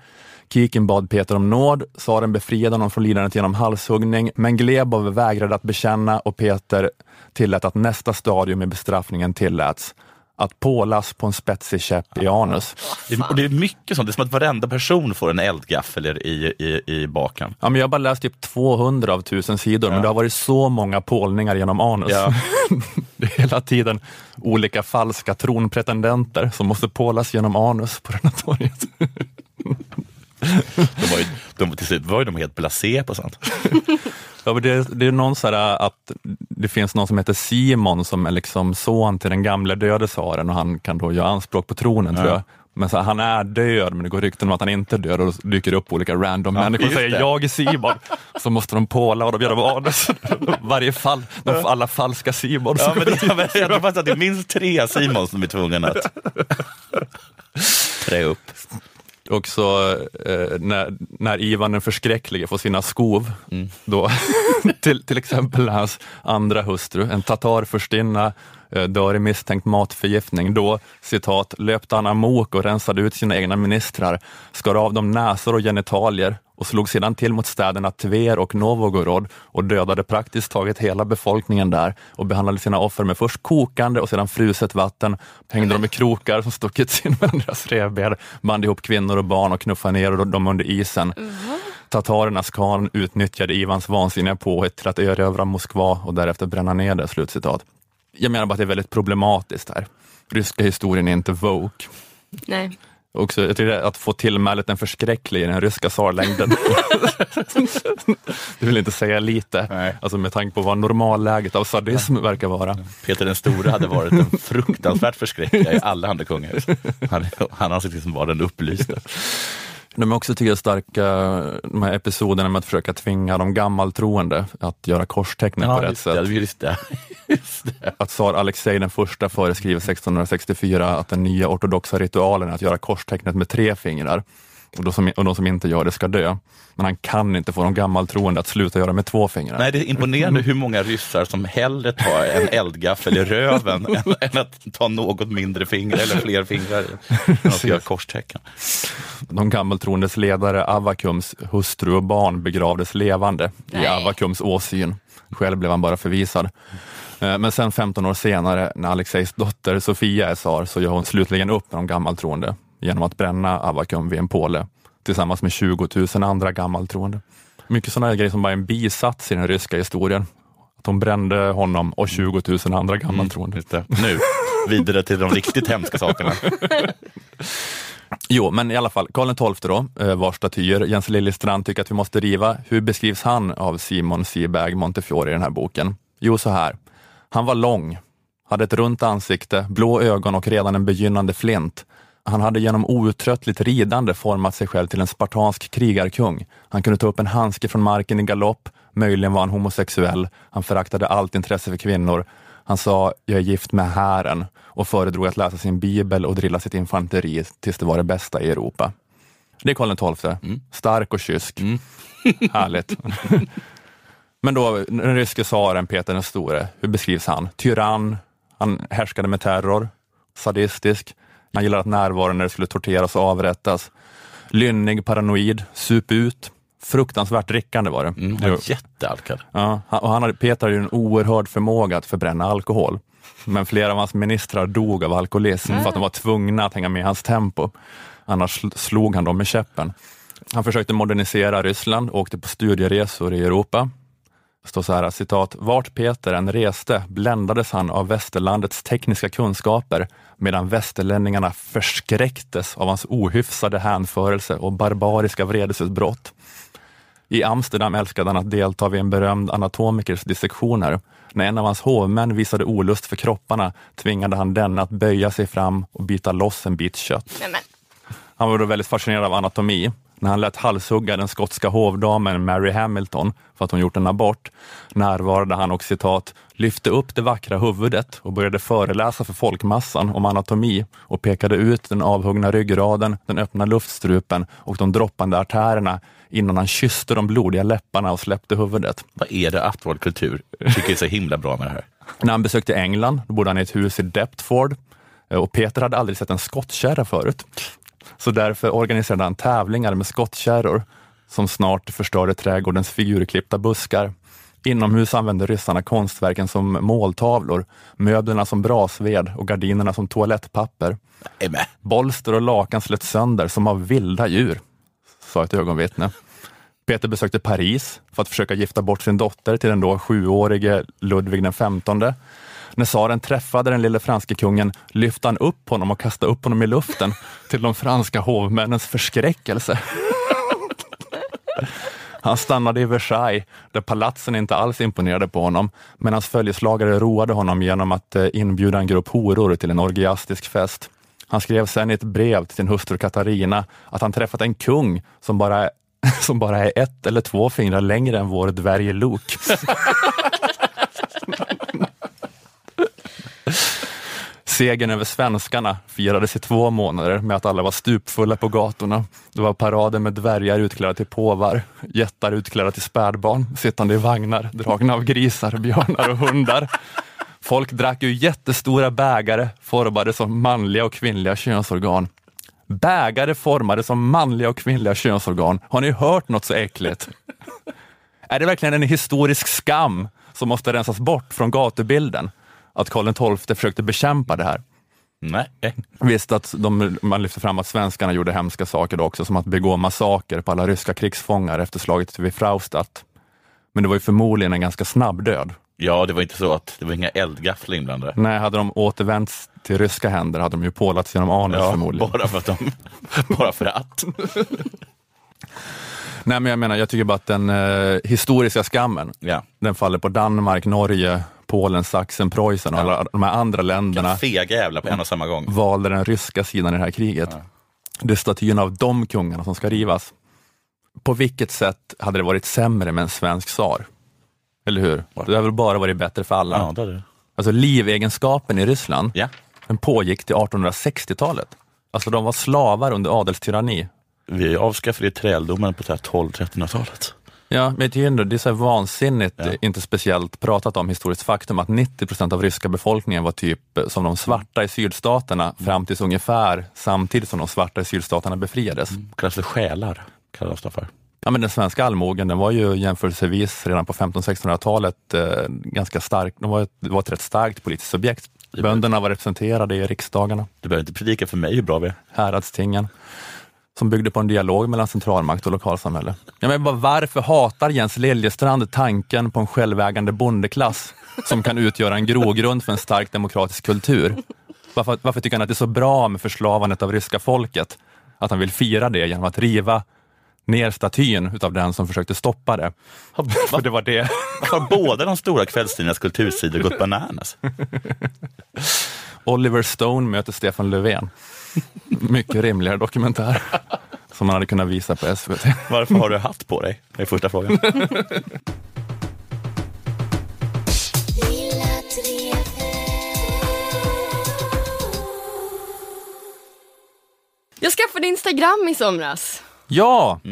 Kikin bad Peter om nåd, tsaren befriade honom från lidandet genom halshuggning, men Glebov vägrade att bekänna och Peter tillät att nästa stadium i bestraffningen tilläts att pålas på en spetsig käpp i anus. Det, och det är mycket sånt, det är som att varenda person får en eldgaffel i, i, i baken. Ja, men jag har bara läst typ 200 av tusen sidor, men det har varit så många pålningar genom anus. Ja. det är hela tiden olika falska tronpretendenter som måste pålas genom anus på renatoriet. De var ju, de, till slut var ju de helt blasé på sånt. Ja, men det, det är någon så här att det finns någon som heter Simon som är liksom son till den gamle döde tsaren och han kan då göra anspråk på tronen Ja. tror jag. Men så här, han är död, men det går rykten om att han inte är död och då dyker det upp olika random Ja, människor och säger det. jag är Simon. Så måste de påla och de gör anus. Varje fall, de, alla falska Simon. Ja, men det, jag, jag tror faktiskt att det är minst tre Simon som är tvungna att trä upp. Också eh, när, när Ivan den förskräcklige får sina skov, då, till, till exempel när hans andra hustru, en tatarfurstinna, eh, dör i misstänkt matförgiftning. Då, citat, löpte han amok och rensade ut sina egna ministrar, skar av dem näsor och genitalier och slog sedan till mot städerna Tver och Novgorod och dödade praktiskt taget hela befolkningen där och behandlade sina offer med först kokande och sedan fruset vatten, hängde dem i krokar som stuckits in mellan deras revben, band ihop kvinnor och barn och knuffade ner dem under isen. Tatarernas khan utnyttjade Ivans vansinniga påhitt till att erövra Moskva och därefter bränna ner det. Slutcitat. Jag menar bara att det är väldigt problematiskt här. Ryska historien är inte woke. Nej. Också, jag tycker att få tillmälet den förskräcklige i den ryska tsarlängden. det vill inte säga lite, alltså med tanke på vad normalläget av sadism verkar vara. Peter den store hade varit en fruktansvärt förskräcklig i alla andra kungahus. Han, han anses liksom vara den upplyste. De är också tycker jag starka, de här episoderna med att försöka tvinga de gammaltroende att göra korstecknet Ja, på rätt just sätt. det, just det. Att tsar Alexej den första föreskriver 1664 att den nya ortodoxa ritualen är att göra korstecknet med tre fingrar. Och de, som, och de som inte gör det ska dö. Men han kan inte få de gammaltroende att sluta göra med två fingrar. Nej, det är imponerande hur många ryssar som hellre tar en eldgaffel i röven än, än att ta något mindre fingrar eller fler fingrar göra korstecken. De gammaltroendes ledare Avakums hustru och barn begravdes levande i Avakums åsyn. Själv blev han bara förvisad. Eh, Men sen 15 år senare, när Alexejs dotter Sofia är tsar, så gör hon slutligen upp med de gammaltroende genom att bränna Avakum vid en påle tillsammans med 20 000 andra gammaltroende. Mycket sådana grejer som bara är en bisats i den ryska historien. Att de brände honom och 20 000 andra gammaltroende. Nu, vidare till de riktigt hemska sakerna. Jo, men i alla fall, Karl XII då, eh, vars statyer Jens Liljestrand tycker att vi måste riva. Hur beskrivs han av Simon Seberg Montefiore i den här boken? Jo, så här. Han var lång, hade ett runt ansikte, blå ögon och redan en begynnande flint. Han hade genom outtröttligt ridande format sig själv till en spartansk krigarkung. Han kunde ta upp en handske från marken i galopp, möjligen var han homosexuell. Han föraktade allt intresse för kvinnor. Han sa, jag är gift med hären och föredrog att läsa sin bibel och drilla sitt infanteri tills det var det bästa i Europa. Det är Karl XII. Stark och kysk. Härligt. Men då, den ryske tsaren Peter den store, hur beskrivs han? Tyrann, han härskade med terror, sadistisk, han gillade att närvara när det skulle torteras och avrättas. Lynnig, paranoid, sup ut, fruktansvärt drickande var det. Mm, han var jättealkad. Ja, och han hade, Peter hade ju en oerhörd förmåga att förbränna alkohol. Men flera av hans ministrar dog av alkoholism för att de var tvungna att hänga med i hans tempo. Annars sl- slog han dem med käppen. Han försökte modernisera Ryssland och åkte på studieresor i Europa. Står så här, citat, vart Peter än reste bländades han av västerlandets tekniska kunskaper medan västerlänningarna förskräcktes av hans ohyfsade hänförelse och barbariska vredesutbrott. I Amsterdam älskade han att delta vid en berömd anatomikers dissektioner. När en av hans hovmän visade olust för kropparna tvingade han denne att böja sig fram och bita loss en bit kött. Han var då väldigt fascinerad av anatomi. När han lät halshugga den skotska hovdamen Mary Hamilton för att hon gjort en abort närvarade han och citat lyfte upp det vackra huvudet och började föreläsa för folkmassan om anatomi och pekade ut den avhuggna ryggraden, den öppna luftstrupen och de droppande artärerna innan han kysste de blodiga läpparna och släppte huvudet. Vad är det att vår kultur tycker är så himla bra med det här? När han besökte England då bodde han i ett hus i Deptford eh, och Peter hade aldrig sett en skottkärra förut. Så därför organiserade han tävlingar med skottkärror som snart förstörde trädgårdens figurklippta buskar. Inomhus använde ryssarna konstverken som måltavlor, möblerna som brasved och gardinerna som toalettpapper. Amen. Bolster och lakan slet sönder som av vilda djur, sa ett ögonvittne. Peter besökte Paris för att försöka gifta bort sin dotter till den då sjuårige Ludvig den XV. När tsaren träffade den lille franske kungen lyfte han upp honom och kastade upp honom i luften till de franska hovmännens förskräckelse. Han stannade i Versailles, där palatsen inte alls imponerade på honom, men hans följeslagare roade honom genom att eh, inbjuda en grupp horor till en orgiastisk fest. Han skrev sen i ett brev till sin hustru Katarina att han träffat en kung som bara, som bara är ett eller två fingrar längre än vår dvärg Luke. Segern över svenskarna firades i två månader med att alla var stupfulla på gatorna. Det var parader med dvärgar utklädda till påvar, jättar utklädda till spädbarn, sittande i vagnar dragna av grisar, björnar och hundar. Folk drack ur jättestora bägare formade som manliga och kvinnliga könsorgan. Bägare formade som manliga och kvinnliga könsorgan. Har ni hört något så äckligt? Är det verkligen en historisk skam som måste rensas bort från gatubilden? Att Karl XII försökte bekämpa det här? Nej. Visst att de, man lyfter fram att svenskarna gjorde hemska saker då också, som att begå massaker på alla ryska krigsfångar efter slaget vid Fraustadt. Men det var ju förmodligen en ganska snabb död. Ja, det var inte så att det var inga eldgafflar inblandade. Nej, hade de återvänts till ryska händer hade de ju pålats genom anus Ja, förmodligen. bara för att de, bara för att. Nej, men jag menar, jag tycker bara att den eh, historiska skammen, Ja. den faller på Danmark, Norge, Polen, Sachsen, Preussen och alla de här andra länderna Fega jävlar på en och samma gång. valde den ryska sidan i det här kriget. Det är statyn av de kungarna som ska rivas. På vilket sätt hade det varit sämre med en svensk tsar? Eller hur? Det har väl bara varit bättre för alla. Ja, det är det. Alltså livegenskapen i Ryssland, Ja. den pågick till 1860-talet. Alltså de var slavar under adelstyranni. Vi avskaffade träldomen på så här 12-1300-talet. Ja, men det är, ändå, det är så vansinnigt, Ja. eh, inte speciellt pratat om historiskt faktum, att 90 procent av ryska befolkningen var typ eh, som de svarta i sydstaterna fram tills ungefär samtidigt som de svarta i sydstaterna befriades. Kallas för själar. Kallas det för. Ja, men den svenska allmogen den var ju jämförelsevis redan på 1500-1600-talet eh, ganska stark. De var ett, var ett rätt starkt politiskt subjekt. Bönderna var representerade i riksdagarna, Du behöver inte predika för mig hur bra vi är. häradstingen, som byggde på en dialog mellan centralmakt och lokalsamhälle. Ja, men bara, varför hatar Jens Liljestrand tanken på en självägande bondeklass som kan utgöra en grogrund för en stark demokratisk kultur? Varför, varför tycker han att det är så bra med förslavandet av ryska folket? Att han vill fira det genom att riva ner statyn utav den som försökte stoppa det. För det var det. Har båda de stora kvällstidningarnas kultursidor gått bananas? Oliver Stone möter Stefan Löfven. Mycket rimligare dokumentär som man hade kunnat visa på SVT. Varför har du hatt på dig? Det är första frågan. Jag skaffade Instagram i somras. Ja,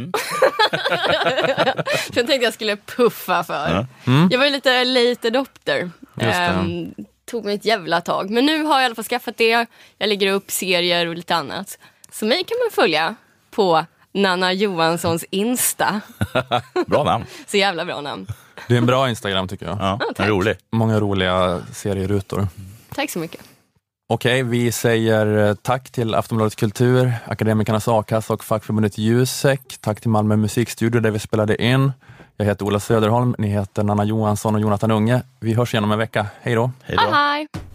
Så jag tänkte jag skulle puffa för. Mm. Jag var ju lite late adopter. Just det. Ehm, tog mig ett jävla tag. Men nu har jag i alla fall skaffat det. Jag lägger upp serier och lite annat. Så mig kan man följa på Nanna Johanssons Insta. Bra namn. Så jävla bra namn. det är en bra Instagram tycker jag. Ja, tack. rolig. Många roliga serierutor. Tack så mycket. Okej, vi säger eh, tack till Aftonbladet Kultur, Akademikernas A-kassa och fackförbundet Jusek. Tack till Malmö musikstudio där vi spelade in. Jag heter Ola Söderholm, ni heter Nanna Johansson och Jonathan Unge. Vi hörs igen om en vecka. Hej då! Hej då. Hej!